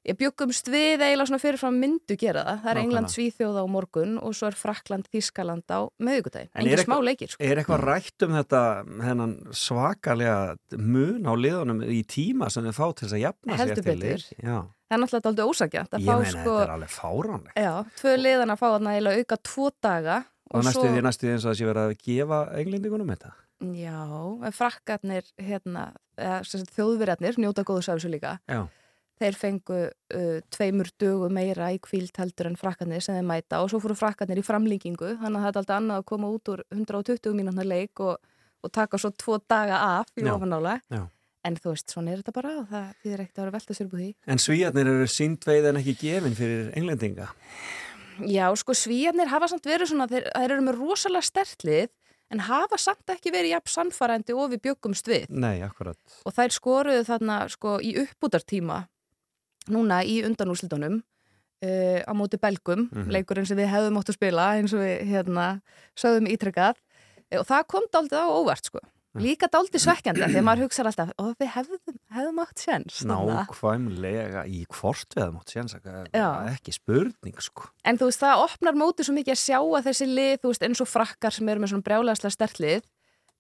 Ég bjöggumst við eiginlega svona fyrirfram myndu gera það. Það er. England Svíþjóð á morgun og svo er Frakland Þískaland á meðugudaginn. En Engin er smá leikir. Sko. Er eitthvað rætt um þetta hennan svakalega mun á liðunum í tíma sem þið fá til þess að jafna eftir betur. leik? Það er náttúrulega aldrei ósakjant að ég meina sko... þetta er alveg fáránlegt Já, tvö liðan að fá þarna eiginlega auka tvo daga og næstu því eins og það sé verið að gefa englendingunum þetta Já, frakkarnir hérna, þjóðverjarnir njóta góðs af þessu líka. Já. Þeir fengu uh, tveimur dögu meira í kvíld heldur en frakkarnir sem þeir mæta og svo fóru frakkarnir í framlíkingu þannig að það er alltaf annað að koma út úr 120 mínútna leik og, og taka svo tvo daga af í Já. en þú veist, svona er þetta bara og það þýðir ekkert að vera velta sér úr því En svíjarnir eru síndveið en ekki gefin fyrir englendinga. Já, sko, svíjarnir hafa samt verið svona, þeir, þeir eru með rosalega stertlið en hafa samt ekki verið jafn sannfærandi og við bjöggumst við Nei, akkurat. og þær skoruðu þarna sko í uppbútartíma núna í undanúslitunum uh, á móti belgum, Mhm. leikurinn sem við hefðum mótt að spila eins og við hérna sögðum ítrekkað Eh, og það kom daldið á óvart sko líka daldið svekkjandi að maður hugsa alltaf og við hefðum, hefðum átt þarna." Nákvæmlega í hvort við hefum átt Já. ekki spurning sko. En þú veist, það opnar mótið svo mikið að sjá að þessi lið, þú veist, eins og frakkar sem eru með svona brjálæðslega stertlið,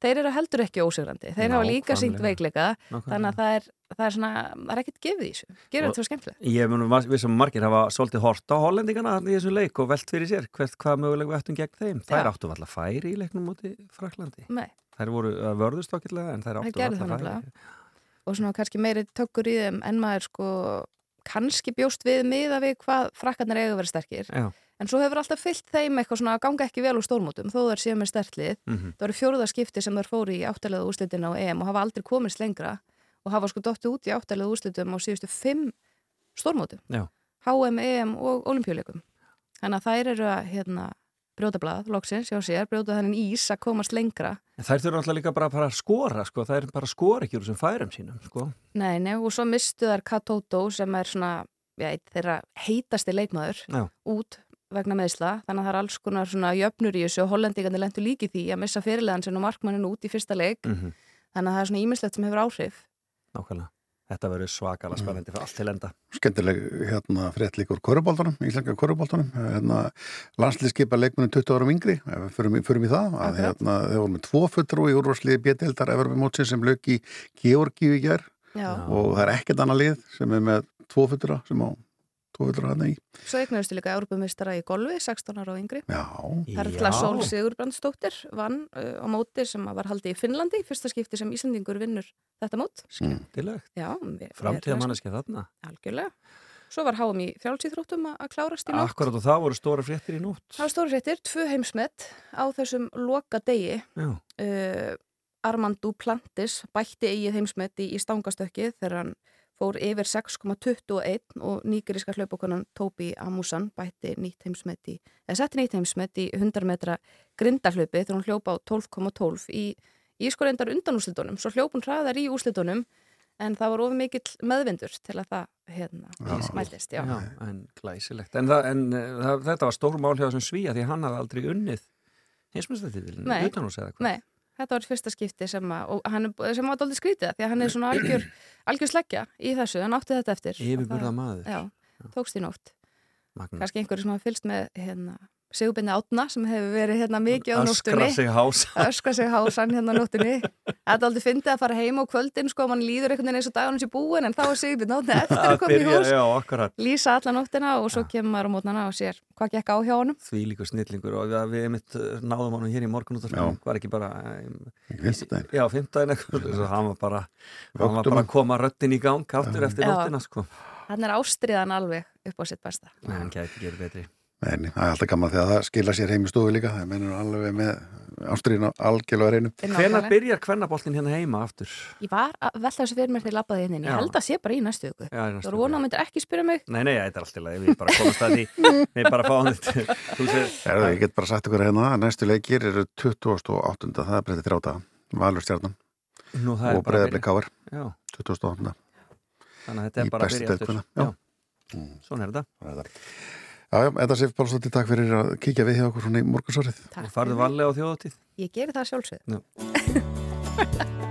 þeir eru heldur ekki ósigrandi. Þeir hafa líka sínt veikleika, þannig að það er, það er svona, það er ekkert gefið í þessu. Gerur þetta svo skemmtilegt. Ég mun við sem margir hafa svolítið hort á hollendingana í þessum leik og velt fyrir sér hvert hvað möguleg við ættum gegn þeim. Þær Já. áttu alltaf færi í leiknum múti Fraklandi. Nei. Þær voru vörðust okkurlega en þær áttu alltaf færi. Og svona kannski meiri tökkur í þeim en maður sko kannski bjóst við miða við hvað frakkarnir eiga að vera sterkir. Já. En svo hefur alltaf fyllt þeim eitthvað svona að ganga ekki vel úr stórmótum þó þær séu með stertlið. Mhm. Það eru fjóruða skipti sem þær fóru í áttalega úrslitin á EM og hafa aldrei komist lengra og hafa sko dottið út í áttalega úrslitum á síðustu fimm stórmótum. Já. HM, EM og olimpíuleikum. Þannig að þær eru að hérna, brjóta blað, loksins, hjá sér, brjóta þennan ís að komast lengra. En þær þurfa alltaf líka bara, að skora sko. þær bara skora ekki úr þessum færum sínum sko. Nei, nei, og svo mistu þær Katoto sem er svona, já, þeirra heitasti leikmaður Já. út vegna meðsla, þannig að það er alls konar svona jöfnur í þessu og hollendingarnir lendu líki því að missa fyrirlegan sinn og markmannin út í fyrsta leik Mhm. þannig að það er svona ímislegt sem hefur áhrif Nákvæmlega. Þetta verður svakalega spennandi fyrir allt til enda. skemmtileg hérna frétt líka úr korubóltanum, íslenska korubóltanum hérna, landslýskipa leikmunum 20 árum yngri. Förum, í- förum í það að hérna, þeir voru með tvo fulltrú í úrvarsliði bjettildar Evermótsin sem lög í Georgíu í Já. og það er ekkert annað lið sem er með tvo fulltrúra sem á fulltrúra hann í Svo eignuðustu líka Európumistara í golfi, 16 ára og yngri Já, Perla Já. Sól Sigurbrandsdóttir vann uh, á móti sem var haldið í Finnlandi fyrsta skipti sem Íslandingur vinnur þetta mót Skemmtilegt. Já, við- Framtíða manneskja þarna. Algjörlega Svo var HM í frjálsýþróttum að að klárast í nótt Akkurat og það voru stóra fréttir í nótt. Það var stóri fréttir, tvö heimsmet á þessum loka degi. Já. Uh, Armand Duplantis bætti eigið heimsmet í, í stangastökkið þegar hann fór yfir 6,21 og nýgeríska hlaupokonan Tóbi Amusan bætti nýtt heimsmet í, eða setti nýtt heimsmet í 100 metra grindahlaupi þegar hún hljópa á 12,12 í, í sko reyndar undanúslitunum. Svo hljópun hraðar í úslitunum en það var of mikill meðvindur til að það hérna, smæltist. Já. Já, en glæsilegt. En, það, en uh, það, þetta var stór mál hjá þessum svíja því hann hafði aldrei unnið heimsmyndslættiðilin Nei. utan hús eða hvað. Nei, þetta var fyrsta skipti sem, að, og hann, sem var aldrei skrítið því að hann er svona algjör, algjör sleggja í þessu, hann átti þetta eftir. Yfirburða maður. Já, tókst í nótt. Magna. Kannski einhverju sem hafa fylgst með hérna, Sigurbinni Átna sem hefur verið hérna mikið á nóttunni. Öskra sig hása. Öskra sig hásan hérna á nóttunni. Þetta er aldrei fyndið að fara heim á kvöldin, sko, mann líður einhvern veginn eins og dagunum sér búin, en þá er Sigurbinni Átna eftir að koma í hús. Já. Lýsa alla nóttina og svo kemur maður á mótnana og sér hvað gekk á hjá honum. Því líka snillingur og við, mitt náðum hann hér í morgun út Já. var ekki bara fimmtudaginn. Já, fimmtudaginn eitthvað svo hann var bara, hann var bara hann. að koma röttin í gang á. Nei, það er alltaf gaman þegar það skila sér heim í stofu líka. Það mennur alveg með ástriðin algjörlega reynu Hvenær byrjar kvennaboltin hérna heima aftur? Ég var að velta þessu fyrir mér þegar ég labbaði hérna inn. Ég held að sé bara í næstu næstu Þú voru vonað að myndir ekki spyrja mig. Nei, nei, þetta er allt í lagi, við bara komast að því. Við bara fáum þetta. Erðu, ég get bara sagt ykkur hérna að næstu leikir eru 28. það er breytið þrjáta Valur stjarnan Nú, það er og bara Já. 28. Þannig að þetta Í bara að bestu byrja deild aftur kvenna. Já, svona þetta Já, já, Edda Sif Pálsdóttir, takk fyrir að kíkja við hjá okkur svona í morgunsárið Takk Og farðu vallega á þjóðatíð Ég geri það sjálfsög.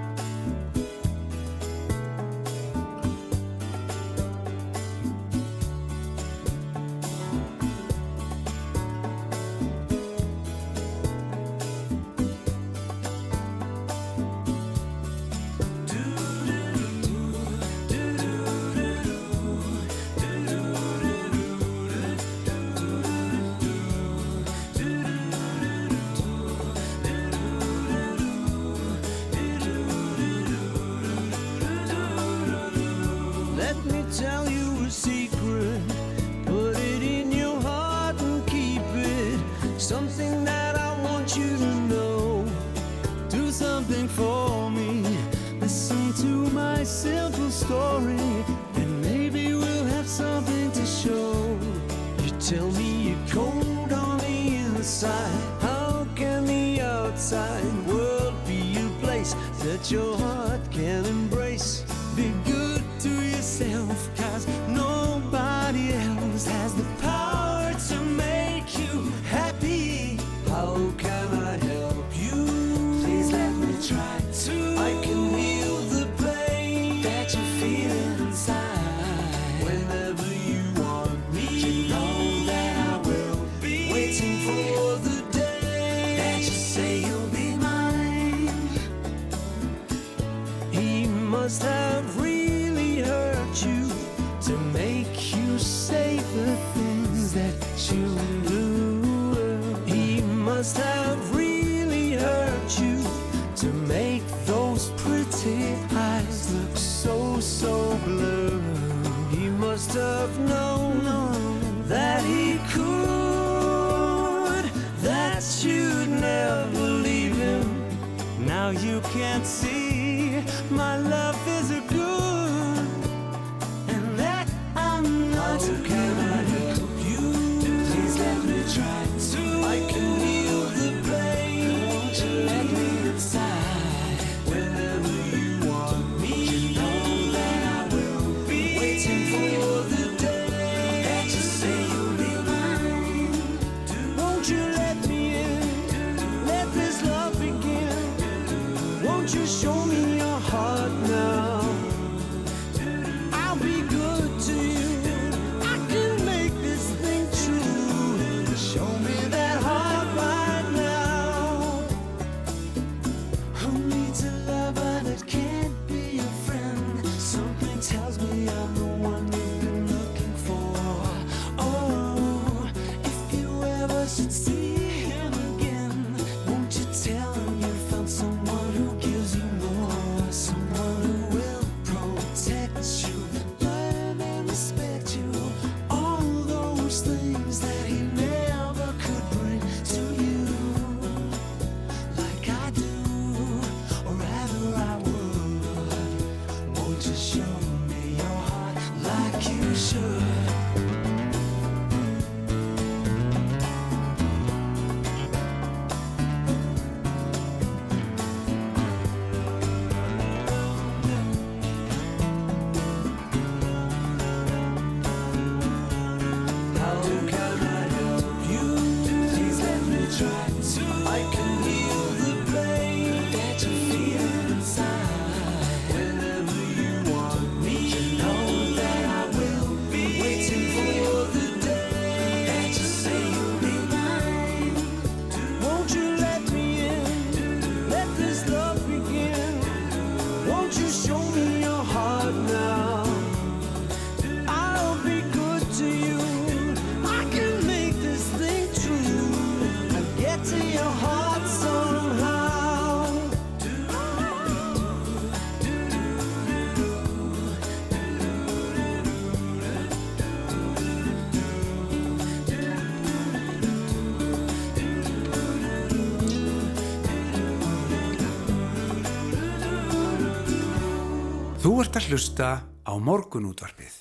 ert að hlusta á morgunútvarpið.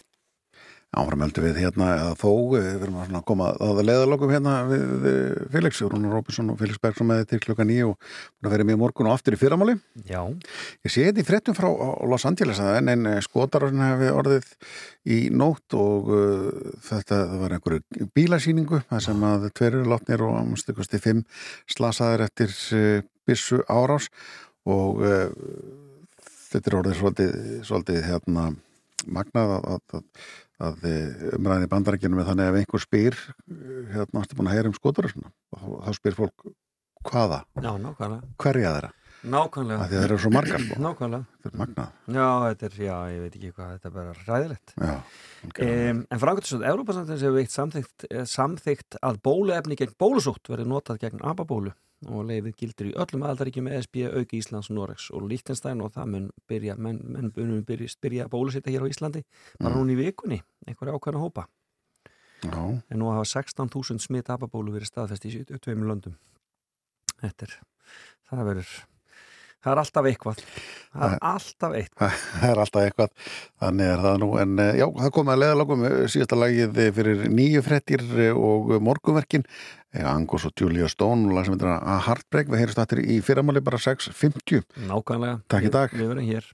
Áframöldu við hérna, eða þó, eh, við erum að koma að leiðalokum hérna við eh, Felix, Rúnar Róbinson og Felix Bergson með til klukka nýju og búin að vera með í morgun og aftur í fyrramáli. Já. Ég sé þetta í fréttum frá Los Angeles að en, en skotarinn hefði orðið í nótt og uh, þetta það var einhverju bílasýningu þar sem að tveir eru látnir og ámstukusti fimm slasaðir eftir uh, byssu árás og uh, þetta er orðið svolítið, svolítið hérna magnað að, að, að, að umræðin í bandarækjunum er þannig að ef einhver spyr hérna ástu búin að heyra um skotarinn þá, þá spyr fólk hvaða Já, hverja þeirra Nákvæmlega. Af því að þeir eru svo margar, sko. Nákvæmlega. Þetta er magnað. Já, þetta er, já, ég veit ekki hvað, þetta er bara ræðilegt. Já. Um, en framkvæmstöð, Európa-samtins hefur veikt samþygt, eh, samþygt að bóluefni gegn bólusótt verði notað gegn ababólu og leifið gildir í öllum aðaldaríkjum ESB, auki Íslands, Noregs og Líktenstein og það mun byrja, menn, menn munum byrja, byrja að bólusetja hér á Íslandi bara Mm. núna í vikunni, einhverja ákvæðna hópa. Já. En nú hafa 16.000 smitt ababólu verið staðfest í 72 löndum. Þetta er, það verður, Það er alltaf eitthvað. Það er alltaf eitthvað Það er alltaf eitthvað, þannig er það nú. En eh, já, það komið að leiðalagum síðasta lagið fyrir nýju frettir og morgunverkin. Eh, Angos og Julia Stone og lag sem heitir að Heartbreak, við heyrjum stættir í fyrramáli bara 6.50 Nákvæmlega. Takk í dag. Við, við verum hér